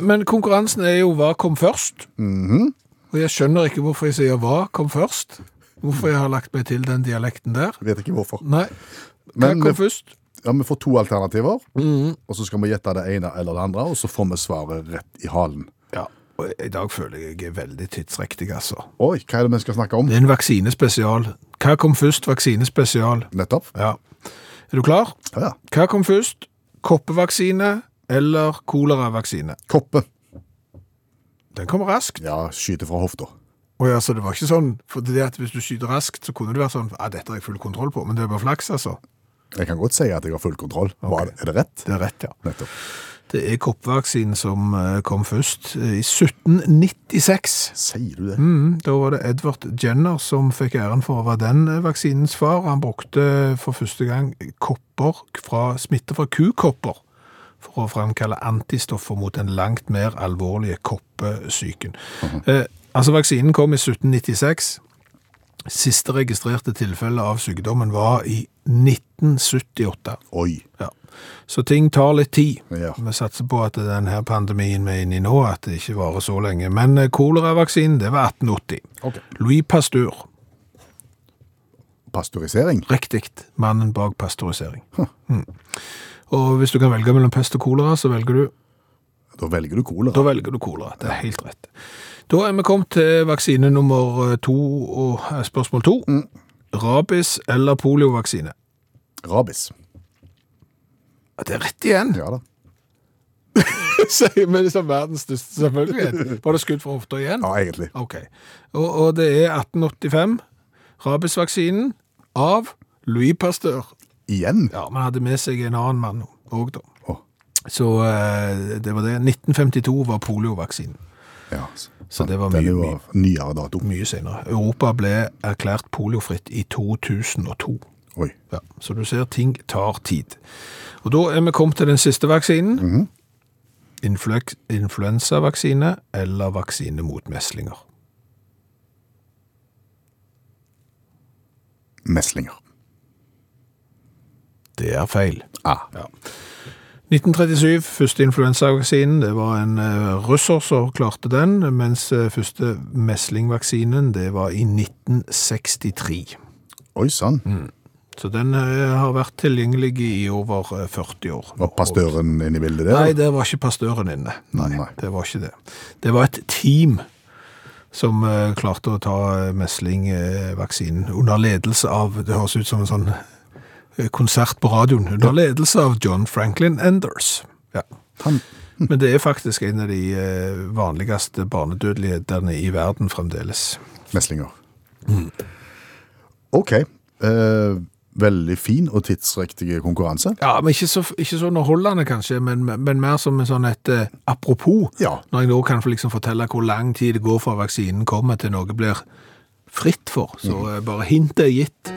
Men konkurransen er jo hva kom først. Og jeg skjønner ikke hvorfor jeg sier hva kom først. Hvorfor jeg har lagt meg til den dialekten der. Jeg vet ikke hvorfor. Nei. Hva Men kom først? Ja, Vi får to alternativer, og så skal vi gjette det ene eller det andre, og så får vi svaret rett i halen. Ja, i dag føler jeg jeg er veldig tidsriktig, altså. Oi, hva er det vi skal snakke om? Det er en vaksinespesial. Hva kom først? Vaksinespesial. Nettopp. Ja. Er du klar? Ja. Hva kom først? Koppevaksine eller koleravaksine? Koppe. Den kom raskt. Ja, skyte fra hofta. Oh, ja, så det var ikke sånn, for det at hvis du skyter raskt, så kunne det være sånn, ja, dette har jeg full kontroll på, men det er bare flaks, altså. Jeg kan godt si at jeg har full kontroll. Okay. er det rett? Det er rett, ja. Nettopp. Det er koppvaksinen som eh, kom først eh, i 1796. Sier du det? Mm, da var det Edward Jenner som fikk æren for å være den eh, vaksinens far. Han brukte for første gang kopper fra smitte fra kukopper for å framkalle antistoffer mot den langt mer alvorlige koppesyken. eh, altså, vaksinen kom i 1796. Siste registrerte tilfelle av sykdommen var i 1978. Oi. Ja. Så ting tar litt tid. Ja. Vi satser på at denne pandemien vi er inne i nå, at det ikke varer så lenge. Men eh, koleravaksinen, det var 1880. Okay. Louis Pasteur, Pasteurisering? riktig, mannen bak pasteurisering. Mm. Og hvis du kan velge mellom pest og kolera, så velger du, Da velger du kolera. da velger du kolera. Det er helt rett. Da er vi kommet til vaksine nummer eh, to, og eh, spørsmål to. Rabis eller poliovaksine? Rabis. Det er rett igjen. Ja da. Sier vi det som verdens største, selvfølgelig. Var det skudd fra hofta igjen? Ja, egentlig. Ok. Og, og det er 1885, rabisvaksinen av Louis Pasteur. Igjen? Ja, man hadde med seg en annen mann òg, da. Oh. Så eh, det var det. 1952 var poliovaksinen. Ja. Så det var mye, nyere dato. mye senere. Europa ble erklært poliofritt i 2002. Oi. Ja, så du ser, ting tar tid. Og da er vi kommet til den siste vaksinen. Influx- Influensavaksine eller vaksine mot meslinger. Meslinger. Det er feil. Ah. Ja. 1937, første influensavaksinen, det var en eh, russer som klarte den, mens eh, første meslingvaksinen, det var i 1963. Oi sann. Så den eh, har vært tilgjengelig i over eh, 40 år. Var pastøren inne i bildet der? Nei, det var ikke pastøren inne. Nei, Nei. det var ikke det. Det var et team som eh, klarte å ta eh, meslingvaksinen under ledelse av, det høres ut som en sånn eh, konsert på radioen, under ledelse av John Franklin Enders. Ja. Han, Men det er faktisk en av de eh, vanligste barnedødelighetene i verden fremdeles. meslinger. OK. Eh, veldig fin og tidsriktig konkurranse. Ja, men ikke så, ikke så underholdende kanskje, men, men mer som en sånn et eh, apropos. Ja. Når jeg nå kan få liksom fortelle hvor lang tid det går fra vaksinen kommer til noe blir fritt for. Så eh, bare hintet er gitt.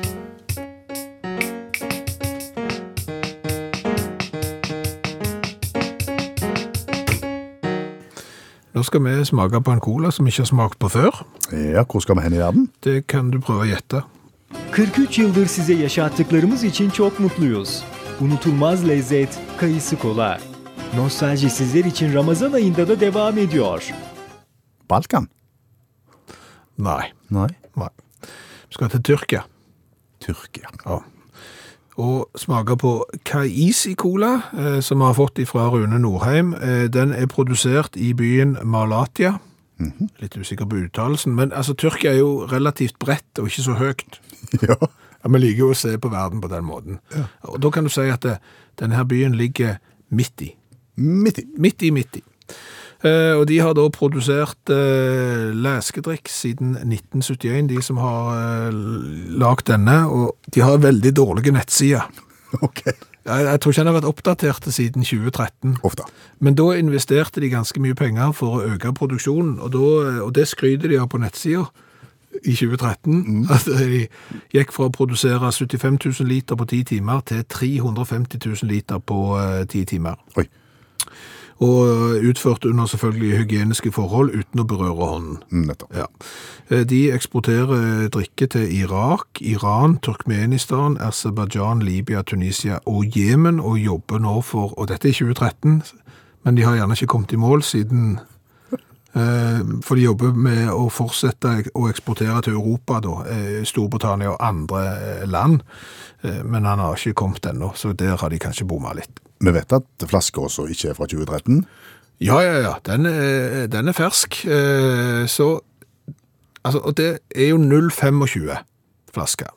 Nå skal vi smake på en cola som vi ikke har smakt på før. Ja, hvor skal vi hen i verden? Det kan du prøve å gjette. 43 yıldır size yaşattıklarımız için çok mutluyuz. Unutulmaz lezzet kayısı kola. Nostalji sizler için Ramazan ayında da devam ediyor. Balkan? Nei. Nei. Nei. Vi skal til Tyrkia. Tyrkia. Ja. Og smake på Kaisi Cola, eh, som vi har fått fra Rune Norheim. Eh, den er produsert i byen Malatya. Litt usikker på uttalelsen, men altså, Tyrkia er jo relativt bredt og ikke så høyt. Ja. Ja, Vi liker jo å se på verden på den måten. Og Da kan du si at det, denne her byen ligger midt i. Midt i. Midt i, midt i. Eh, og de har da produsert eh, leskedrikk siden 1971, de som har eh, lagd denne, og de har veldig dårlige nettsider. Ok. Jeg, jeg tror ikke den har vært oppdatert siden 2013. Ofte. Men da investerte de ganske mye penger for å øke produksjonen, og, da, og det skryter de av på nettsida i 2013. At de gikk fra å produsere 75 000 liter på 10 timer til 350 000 liter på ti 10 timer. Oi. Og utført under selvfølgelig hygieniske forhold uten å berøre hånden. Mm, Nettopp. Ja. Eh, De eksporterer drikke til Irak, Iran, Turkmenistan, Aserbajdsjan, Libya, Tunisia og Jemen, og jobber nå for, og dette er 2013, men de har gjerne ikke kommet i mål siden eh, for de jobber med å fortsette å eksportere til Europa, da, eh, Storbritannia og andre eh, land, Eh, men han har ikke kommet ennå, så der har de kanskje bomma litt. Vi vet at flaska også ikke er fra 2013. Ja, ja, ja. Den er, den er fersk. eh, Så altså, Og det er jo 0,25 flasker.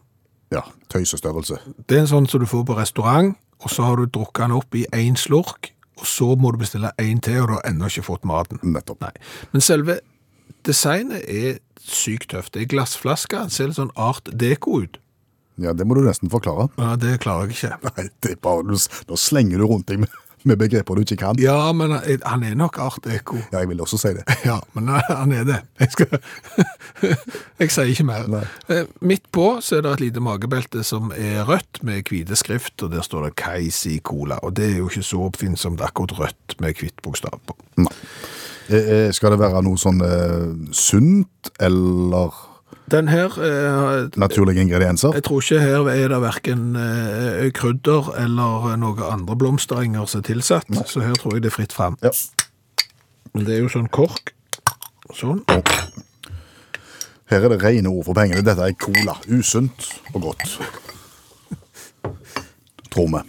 Ja, tøysestørrelse. Det er en sånn som du får på restaurant, og så har du drukket den opp i én slurk, og så må du bestille én til, og du har ennå ikke fått maten. Nettopp. Nei. Men selve designet er sykt tøft. Det er glassflaske, det ser litt sånn art deco ut. Ja, det må du nesten forklare. Ja, det klarer jeg ikke. Nei, det er bare, nå slenger du rundt deg med, med begreper du ikke kan. Ja, men han- er nok art eko. Ja, jeg vil også si det. Ja, men han er det. Jeg, skal... jeg sier ikke mer. Nei. Eh, Midt på så er det et lite magebelte som er rødt med hvite skrift, og der står det Kaisi Cola. Og det er jo ikke så oppfinnsomt akkurat rødt med hvitt bokstav på. Eh, eh, Skal det være noe sånn eh, sunt, eller Den her eh, naturlige ingredienser? Jeg tror ikke her er det hverken eh, krydder eller noen andre blomsterenger som er tilsatt, så her tror jeg det er fritt fram. Ja. Men det er jo sånn kork. Sånn. Her er det rene ord for pengene. Dette er cola. Usunt og godt. Tror vi.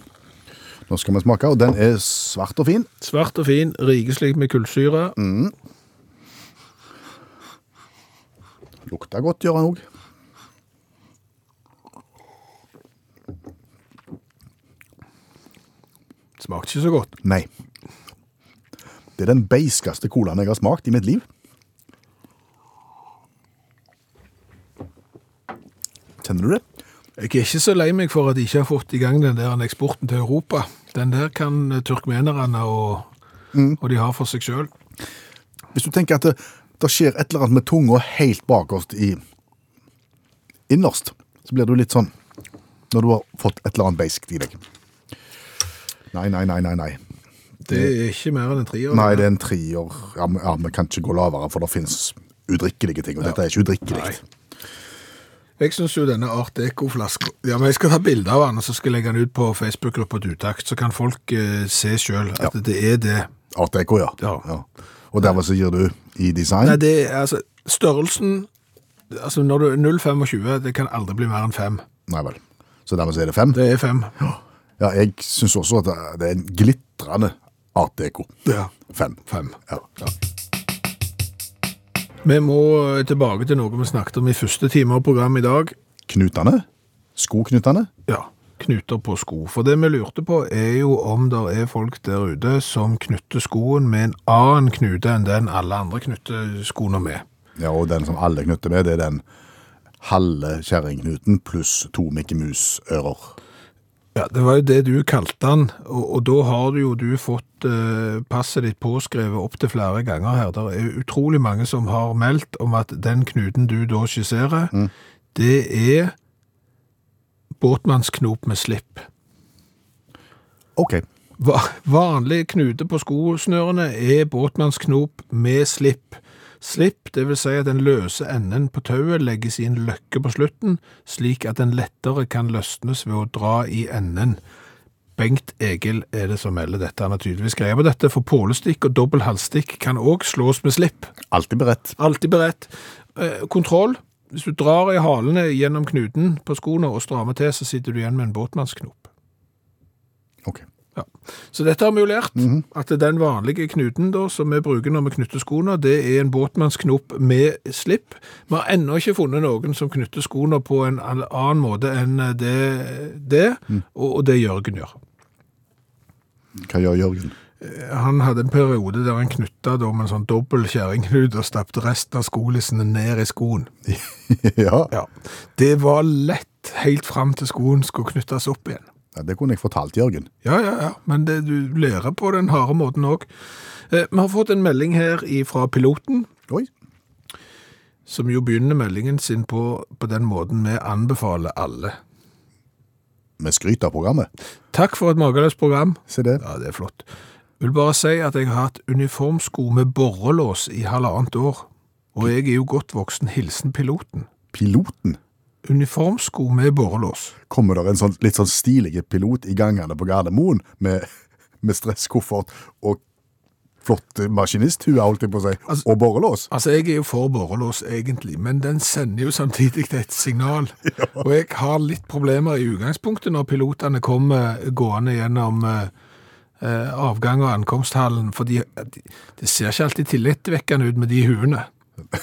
Nå skal vi smake, og den er svart og fin. Svart og fin, rikeslik med kullsyre. Lukter godt, gjør han òg. Smakte ikke så godt. Nei. Det er den beiskeste colaen jeg har smakt i mitt liv. Kjenner du det? Jeg er ikke så lei meg for at de ikke har fått i gang den der eksporten til Europa. Den der kan eh, turkmenerne, og, og de har for seg sjøl. Hvis du tenker at det, skjer et eller annet med tunga helt bakerst i innerst, så blir du litt sånn når du har fått et eller annet beiskt i deg. Nei, nei, nei, nei. nei. Det er ikke mer enn en trier. Nei, det er en trier. Ja, men- ja, vi kan ikke gå lavere, for det finnes udrikkelige ting, og dette er ikke udrikkelig. Jeg syns jo denne Art Eco-flaska Ja, men jeg skal ta bilde av den, og så skal jeg legge den ut på Facebook-gruppa til Utakt, så kan folk eh, se sjøl at det er det. Art Deco, ja. Ja. Og dermed så gir du i design. Nei, det er altså Størrelsen Altså, når du er 0,25, det kan aldri bli mer enn 5. Nei vel. Så dermed så er det 5? Det er 5. Ja, jeg syns også at det- er en glitrende Art Deco. Ja. Fem. Fem. Ja. Vi må eh, tilbake til noe vi snakket om i første time av programmet i dag. Knutene. Skoknutene. Ja, knuter på sko. For det vi lurte på er jo om det er folk der ute som knytter skoen med en annen knute enn den alle andre knytter skoene med. Ja, og den som alle knytter med, det er den halve kjerringknuten pluss to Mikke Mus-ører. Ja, det var jo det du kalte den, og, og da har du jo du fått eh, passet ditt påskrevet opp til flere ganger her. Det er utrolig mange som har meldt om at den knuten du da skisserer, det er båtmannsknop med slipp. OK. Va- Vanlig knute på skosnørene er båtmannsknop med slipp. Slipp, det vil si at den løse enden på tauet legges i en løkke på slutten, slik at den lettere kan løsnes ved å dra i enden. Bengt Egil er det som melder dette. Han har tydeligvis greie på dette, for pålestikk og dobbel halsstikk kan òg slås med slipp. Alltid beredt. Alltid beredt. Eh, kontroll. Hvis du drar i halene gjennom knuten på skoene og strammer til, så sitter du igjen med en båtmannsknop. Ok. Ja. Så dette har vi jo lært, at den vanlige knuten da, som vi bruker når vi knytter skoene, det er en båtmannsknop med slipp. Vi har ennå ikke funnet noen som knytter skoene på en annen måte enn det, det og, og det Jørgen gjør. Hva gjør Jørgen? Han hadde en periode der han knytta med en sånn dobbel kjerringknut og stappet resten av skolissene ned i skoen. ja. Ja. Det var lett helt fram til skoen skulle knyttes opp igjen. ja, det kunne jeg fortalt Jørgen. Ja, ja, ja, men det, du lærer på den harde måten òg. Eh, vi har fått en melding her fra piloten, Oi. som jo begynner meldingen sin på, på den måten vi anbefaler alle. Vi skryter av programmet. Takk for et mageløst program. Se det. Ja, det er flott. Vil bare si at jeg har hatt uniformsko med borrelås i halvannet år, og jeg er jo godt voksen hilsen piloten. Piloten. Uniformsko med borrelås. Kommer der en sånn, litt sånn stilige pilot i gangene på Gardermoen med, med stresskoffert og flott maskinisthue, holdt jeg på å si, Altså- og borrelås? Altså, jeg er jo for borrelås egentlig, men den sender jo samtidig et signal. Og jeg har litt problemer i utgangspunktet når pilotene kommer gående gjennom eh, avgang- og ankomsthallen, for de- det ser ikke alltid tillitvekkende ut med de huene.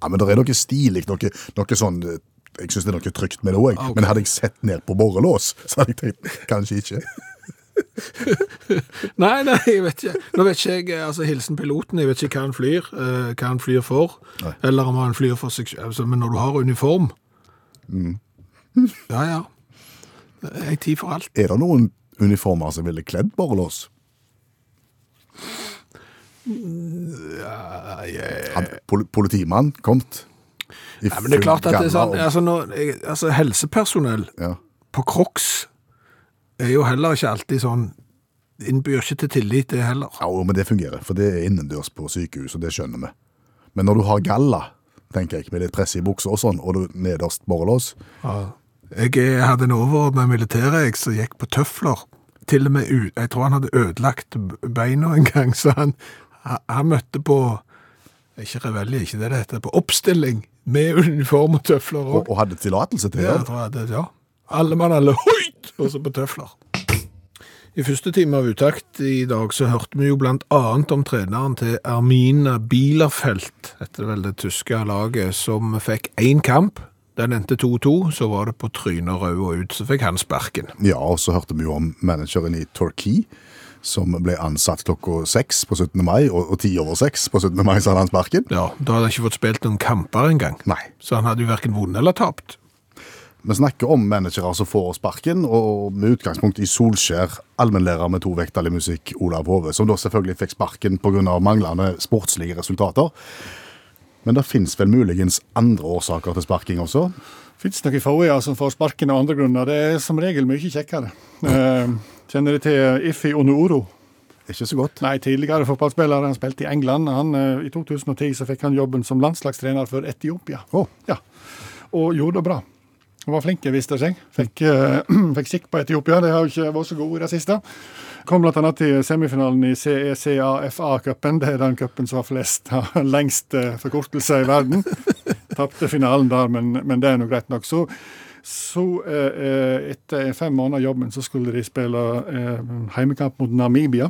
Ja, men det er noe stilig, noe, noe sånn eh, Jeg syns det er noe trygt med det òg, okay. men hadde jeg sett ned på borrelås, så hadde jeg tenkt kanskje ikke. Nei, nei, jeg vet ikke. Nå vet ikke jeg, eh, altså hilsen piloten, jeg vet ikke hva han flyr, eh, hva han flyr for, Nei. eller om han flyr for seg altså, men når du har uniform, ja, ja, det er tid for alt. Er det noen uniformer som ville kledd borrelås? Hadde pol politimann kommet? Ja, men det er klart at det er sånn, altså, når, altså helsepersonell ja. på Crocs er jo heller ikke alltid sånn, innbyr ikke til tillit det heller. ja, men det fungerer, for det er innendørs på sykehus, og det skjønner vi. Men når du har galla, tenker jeg, med litt press i buksa og sånn, og du nederst borrelås, Ja. Jeg eh, hadde en overordna militære jeg, som gikk på tøfler. Til og med jeg tror han hadde ødelagt beina en gang, så han, han, møtte på, ikke revelje, ikke det det heter, på oppstilling med uniform og tøfler og, og hadde tillatelse til Ja, det. jeg tror jeg det, ja. Alle mann, alle høyt, og så på tøfler. I første time av Utakt i dag så hørte vi jo blant annet om treneren til Armina Bielerfeld, etter vel det tyske laget, som fikk én kamp. Den endte 2-2, så var det på trynet rød og ut, så fikk han sparken. Ja, og så hørte vi jo om manageren i Torquay, som ble ansatt klokka seks på 17. mai, og, ti over seks på 17. mai, så hadde han sparken. Ja, Da hadde han ikke fått spilt noen kamper engang, Nei. så han hadde jo hverken vunnet eller tapt. Vi snakker om managere som får sparken, og med utgangspunkt i Solskjær, allmennlærer med to vekttall musikk, Olav Hove, som da selvfølgelig fikk sparken pga. manglende sportslige resultater. Men det finnes vel muligens andre årsaker til sparking også? Fins noen få som får sparken av andre grunner. Det er som regel mye kjekkere. Eh, kjenner de til Iffi Onoro? Ikke så godt. Nei, tidligere fotballspiller. Han spilte i England. Han, eh, I 2010 så fikk han jobben som landslagstrener for Etiopia. Oh. Ja, Og gjorde det bra. Han var flink, viste det seg. Fikk, eh, fikk kikk på Etiopia. De har jo ikke vært så gode i det siste. Kom bl.a. til semifinalen i CECAFA-cupen. Det er den cupen som har flest har lengst forkortelser i verden. Tapte finalen der, men, men det er nå greit nok. Så, så eh, eh, etter fem måneder jobben så skulle de spille eh, heimekamp mot Namibia.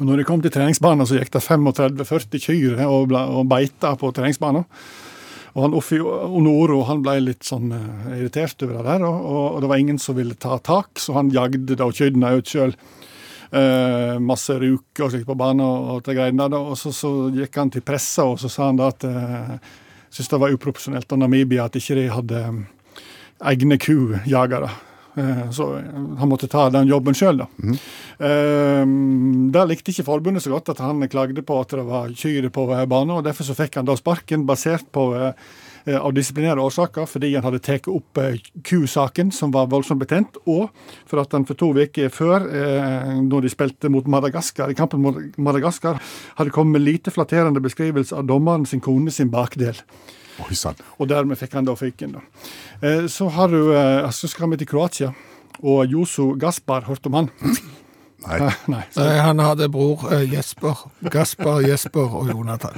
Og når de kom til treningsbanen, så gikk det 35-40 kyr og, og beita på treningsbanen. Og han Offi Onoro han ble litt sånn eh, irritert over det der, og, og det var ingen som ville ta tak, så han jagde da kyrne ut sjøl. Eh, masse ruker og slikt på banen og, og greiene der. Og så, så gikk han til pressa og så sa han da at eh, syntes det var uproporsjonelt av Namibia at ikke de hadde eh, egne kujagere. Eh, Så han måtte ta den jobben sjøl, da. Eh, Det likte ikke forbundet så godt, at han klagde på at det var kyr på banen, og derfor så fikk han da sparken basert på av disiplinære årsaker, fordi han hadde tatt opp eh, Q-saken, som var voldsomt betent, og for at han for to uker før, eh, når de spilte mot Madagaskar, i kampen mot Madagaskar, hadde kommet med lite flatterende beskrivelse av dommeren sin kone sin bakdel. Oi. Og dermed fikk han da fyken. Eh, Så har du, eh, så skal vi til Kroatia. Og Josu Gaspar, hørte om han? Nei. Nei. Nei, han hadde bror eh, Jesper. Gaspar, Jesper og Jonathan.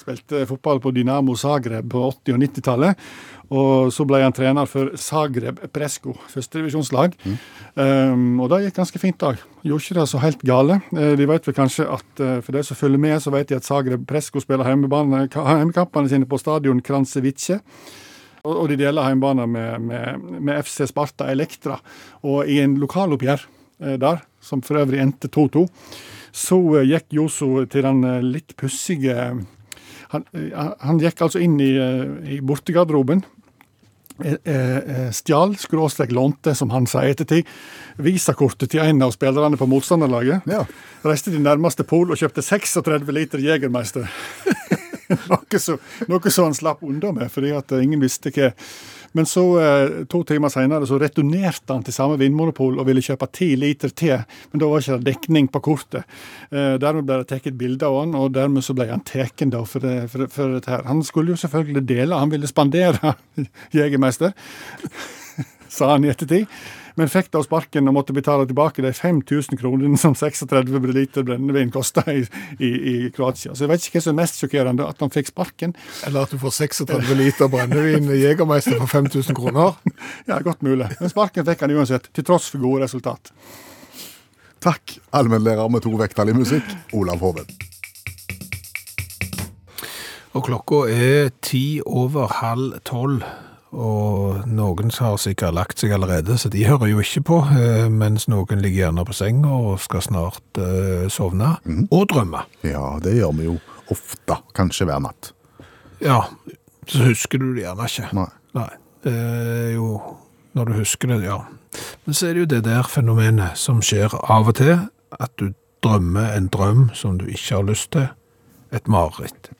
Spilte fotball på Dynamo Zagreb på 80- og 90-tallet. Og så ble han trener for Zagreb Presko, førstedivisjonslag. Um, og det gikk ganske fint da. Gjorde ikke det så helt gale. Eh, de vet vel kanskje at eh, For de som følger med, så vet de at Zagreb Presko spiller hjemmekampene sine på stadion Kransevice. Og, og de deler hjemmebane med, med, med FC Sparta Elektra. Og i en lokaloppgjør eh, der, som for øvrig endte 2-2, så gikk Joso til den litt pussige han, eh, han gikk altså inn i, eh, i bortegarderoben. eh, Stjal, skråstrek lånte, som han i ettertid, visakortet til en av spillerne på motstanderlaget. Ja. Reiste til nærmeste pol og kjøpte 36 liter Jegermeister. noe, så, han slapp unna med, fordi at ingen visste hva Men så, eh, to timer senere, så returnerte han til samme vinmonopol og ville kjøpe ti liter te, men da var ikke det dekning på kortet. Eh, dermed ble det tatt bilde av han, og dermed så ble han tatt for, det, for, for dette her. Han skulle jo selvfølgelig dele, han ville spandere jegermester, sa han i ettertid. Men fikk da sparken og måtte betale tilbake de 5000 kronene som 36 liter brennevin kosta i, i, i Kroatia. Så jeg vet ikke hva som er mest sjokkerende, at han fikk sparken. Eller at du får 36 liter brennevin Jegermeister for 5000 kroner. Ja, godt mulig. Men sparken fikk han uansett, til tross for gode resultat. Takk, allmennlærer med to vekttall i musikk, Olav Hoven. Og klokka er ti over halv tolv. Og noen har sikkert lagt seg allerede, så de hører jo ikke på. eh, Mens noen ligger gjerne på senga og skal snart eh, sovne. Og drømme. Ja, det gjør vi jo ofte, kanskje hver natt. Ja, så husker du det gjerne ikke. Nei. Nei. Det er jo Når du husker det, ja. Men så er det jo det der fenomenet som skjer av og til. At du drømmer en drøm som du ikke har lyst til. Et mareritt.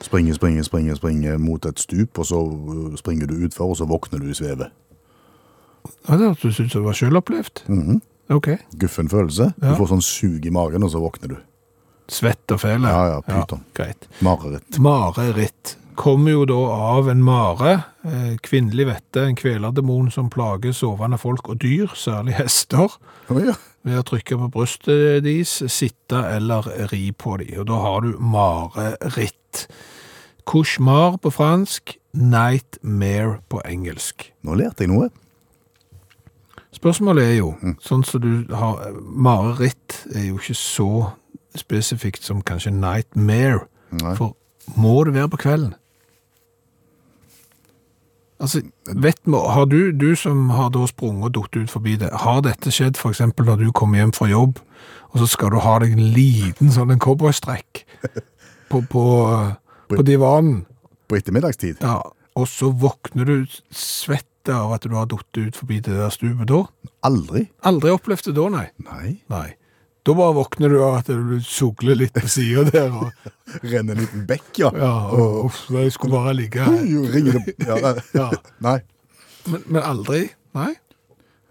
Springer, springer, springer, springer mot et stup, og så uh, springer du utfor, og så våkner du i svevet. Ja, det ut som det var selvopplevd. Mhm. Ok. Guffen følelse. Du får sånn sug i magen, og så våkner du. Svett og fele. Ja, ja, pyton. greit. Mareritt. Mareritt kommer jo da av en mare, eh, kvinnelig vette, en kvelerdemon som plager sovende folk og dyr, særlig hester, Oh, ja. Ved å trykke på brystet deres, sitte eller ri på dem. Og da har du mareritt. Cauchemar på fransk, nightmare på engelsk. Nå lærte jeg noe. Spørsmålet er jo, sånn som du har, mareritt er jo ikke så spesifikt som kanskje nightmare, Nei. for må det være på kvelden? Altså, vet vi, har du, du som har da sprunget og dott ut forbi det, har dette skjedd eksempel når du kommer hjem fra jobb, og så skal du ha deg en liten sånn en cowboystrekk på, på, på divanen, På ettermiddagstid. ja, og så våkner du svett av at du har dott ut forbi det der stupet da? Aldri. Aldri opplevd det da, nei. Nei. Nei. Da bare våkner du av at du sugler litt på siden der, og, Renner en liten bekk, ja. ja, og uff, jeg skulle bare ligge her. Ja. Ja. Nei. Men, men aldri? Nei?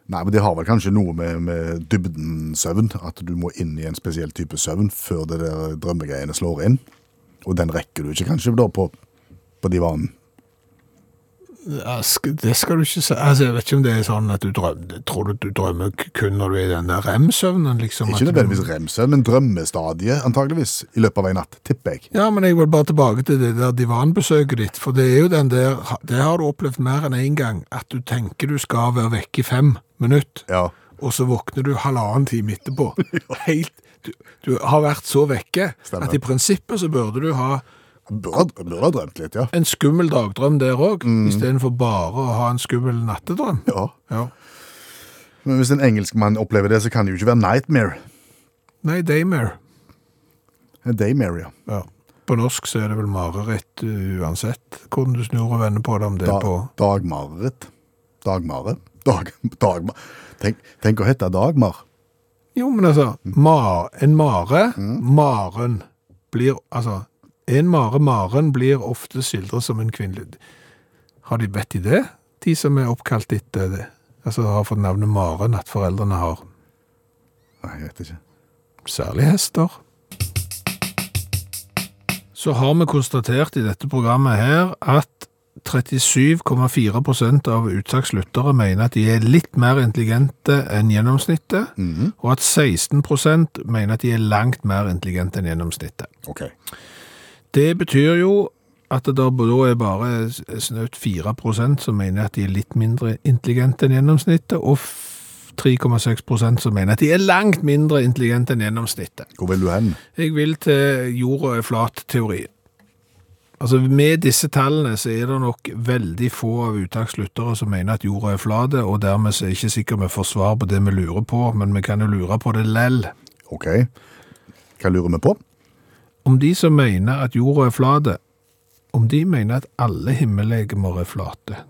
Nei, men det har vel kanskje noe med, med dybden søvn, at du må inn i en spesiell type søvn før det der drømmegreiene slår inn. Og den rekker du ikke kanskje da på, på divanen. Det skal du ikke si. Altså, jeg vet ikke om det er sånn at du drømmer, tror du du drømmer kun når du er i den der rem-søvnen, liksom. Ikke nødvendigvis du- rem-søvn, men drømmestadiet antageligvis i løpet av en natt, tipper jeg. Ja, men jeg vil bare tilbake til det der divanbesøket ditt, for det er jo den der, det har du opplevd mer enn en gang, at du tenker du skal være vekke i fem minutter, Ja. og så våkner du halvannen time etterpå. Helt, du, du har vært så vekke, Stemmer. at i prinsippet så burde du ha Burde, burde ha drømt litt, ja. en skummel dagdrøm der òg, i stedet for bare å ha en skummel nattedrøm. ja. Ja. Men hvis en engelskmann opplever det, så kan det jo ikke være nightmare. Nei, daymare. Daymare, ja. Ja. På norsk så er det vel mareritt uh, uansett hvordan du snur og vender på det, om det Da, på dagmareritt. Dagmare. Dag, dagmar. Tenk, tenk å hete Dagmar. Jo, men altså, ma, en mare, maren, blir altså En mare Maren blir ofte skildret som en kvinnelig Har de bedt i det? De som er oppkalt etter det? Altså har fått navnet Maren, at foreldrene har Nei, jeg vet ikke. særlig hester. Så har vi konstatert i dette programmet her at 37,4% av uttakslyttere mener at de er litt mer intelligente enn gjennomsnittet, og at 16% mener at de er langt mer intelligente enn gjennomsnittet. Ok. Det betyr jo at det da er bare snaut 4% som mener at de er litt mindre intelligente enn gjennomsnittet, og 3,6% som mener at de er langt mindre intelligente enn gjennomsnittet. Hvor vil du hen? Jeg vil til jorda er flat-teorien. Altså Med disse tallene så er det nok veldig få av uttakslyttere som mener at jorda er flat, og dermed så er jeg ikke sikker vi får svar på det vi lurer på, men vi kan jo lure på det lell. Ok. Hva lurer vi på? Om de som mener at jorda er flate, om de mener at alle himmellegemer er flate.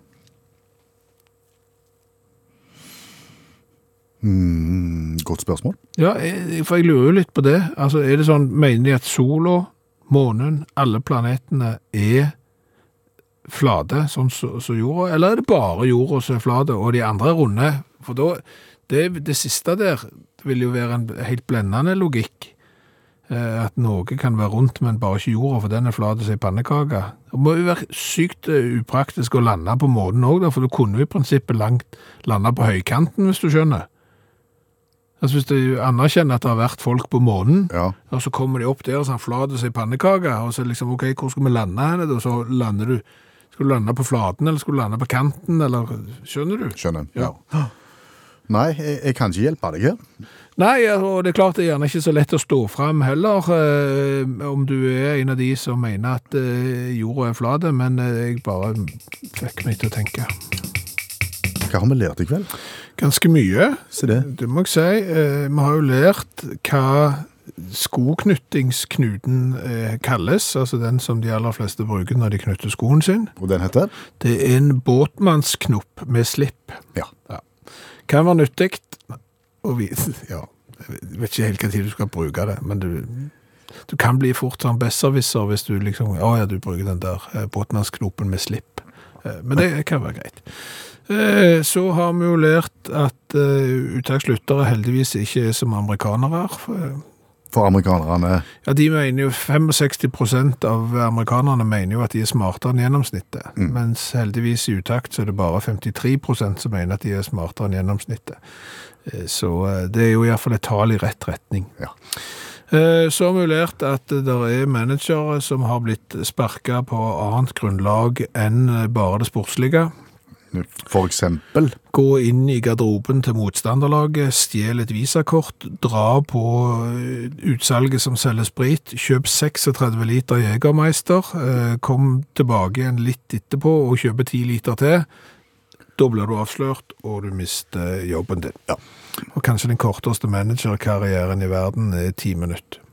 Mm, godt spørsmål. Ja, jeg, for jeg lurer jo litt på det. Altså, Er det sånn, mener de at sola, månen, alle planetene er flate, sånn som så jorda, eller er det bare jorda som er flate, og de andre er runde? For da, det, det siste der vil jo være en helt blendende logikk. Eh, At noe kan være rundt, men bare ikke jorda, for den er flat som ei pannekake. Det må jo være sykt eh, upraktisk å lande på månen òg, for du kunne jo i prinsippet langt lande på høykanten, hvis du skjønner. Altså Hvis du anerkjenner at det har vært folk på månen, Ja. og så kommer de opp der og sånn flat som ei pannekake, og så liksom, ok, hvor skal vi lande hen? Og Så lander du Skal du lande på flaten, eller skal du lande på kanten, eller Skjønner du? Skjønner. Ja. Nei, jeg, jeg kan ikke hjelpe deg her. Nei, og det er klart det er gjerne ikke så lett å stå fram heller, eh, om du er en av de som mener at eh, jorda er flat, men eh, jeg bare fikk meg til å tenke. Hva har vi lært i kveld? Ganske mye, Se det. det må jeg si. Eh, vi har jo lært hva skoknyttingsknuten eh, kalles, altså den som de aller fleste bruker når de knytter skoen sin. Og den heter? Det er en båtmannsknopp med slipp. Ja. Ja. Kan være nyttig, å vise ja, jeg vet ikke helt hva tid du skal bruke det, men du, du kan bli fort sånn besserwisser hvis du liksom, å ja, du bruker den der eh, båtmannsknoppen med slipp. Eh, Men det kan være greit. Eh, Så har vi jo lært at uttakslyttere heldigvis ikke er som amerikanere. For amerikanerne Ja, de mener jo 65% av amerikanerne mener jo at de er smartere enn gjennomsnittet. Mens heldigvis i utakt så er det bare 53% som mener at de er smartere enn gjennomsnittet. Eh, Så eh, det er jo i hvert fall et tall i rett retning. Ja. Eh, Så lært at det er managere som har blitt sparka på annet grunnlag enn bare det sportslige. For eksempel Gå inn i garderoben til motstanderlaget, stjel et visakort, dra på eh, utsalget som selger sprit, kjøp 36 liter Jegermeister, eh, kom tilbake igjen litt etterpå og kjøpe 10 liter til. Da blir du avslørt, og du mister jobben din. Ja. Og kanskje den korteste managerkarrieren i verden er 10 minutter.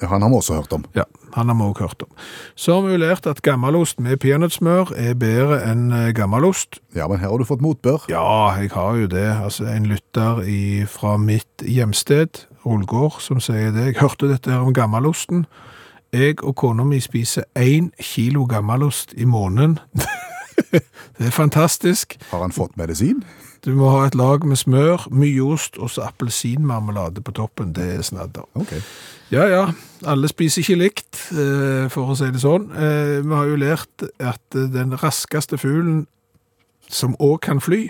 Han har vi også hørt om. Ja, han har vi også hørt om. Så har vi lært at gammelost med peanøttsmør er bedre enn eh, gammelost. Ja, men her har du fått motbør. Ja, jeg har jo det. Altså, en lytter i, fra mitt hjemsted, Ålgård, som sier det. Jeg hørte dette her om gammelosten. Jeg og kona mi spiser én kilo gammelost i måneden. det er fantastisk. Har han fått medisin? Du må ha et lag med smør, mye ost og så appelsinmarmelade på toppen. Det er snadder. Okay. Ja, ja. Alle spiser ikke likt, eh, for å si det sånn. Eh, Vi har jo lært at eh, den raskeste fuglen som òg kan fly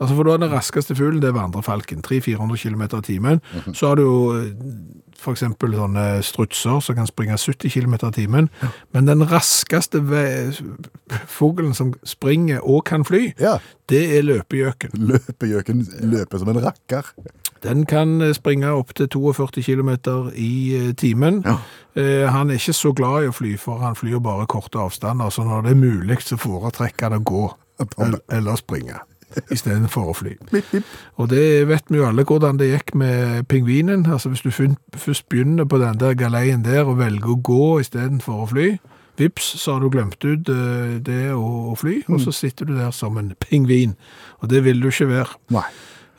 Altså for da er Den raskeste fuglen det er vandrefalken, 300-400 km i timen. Så har du jo f.eks. for eksempel sånne strutser som kan springe 70 km i timen. Men den raskeste fuglen som springer og kan fly, Ja. det er løpegjøken. Løpegjøken løper som en rakker. Den kan eh, springe opp til 42 km i eh, timen. Ja. Eh, Han er ikke så glad i å fly, for han flyr bare korte avstander, så når det er mulig, så foretrekker han å gå el- eller springe. Istedenfor å fly. Og det vet vi jo alle hvordan det gikk med pingvinen. Altså Hvis du først begynner på den der galeien der og velger å gå istedenfor å fly, vips, så har du glemt ut eh, det å, å fly, og så sitter du der som en pingvin. Og det vil du ikke være. Nei.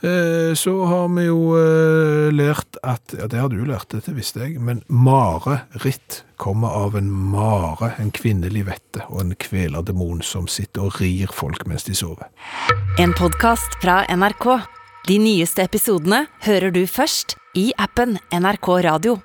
Eh, Så har vi jo eh, lært at Ja, det har du lært, dette visste jeg. Men mareritt kommer av en mare, en kvinnelig vette, og en kvelerdemon som sitter og rir folk mens de sover. En podkast fra NRK. De nyeste episodene hører du først i appen NRK Radio.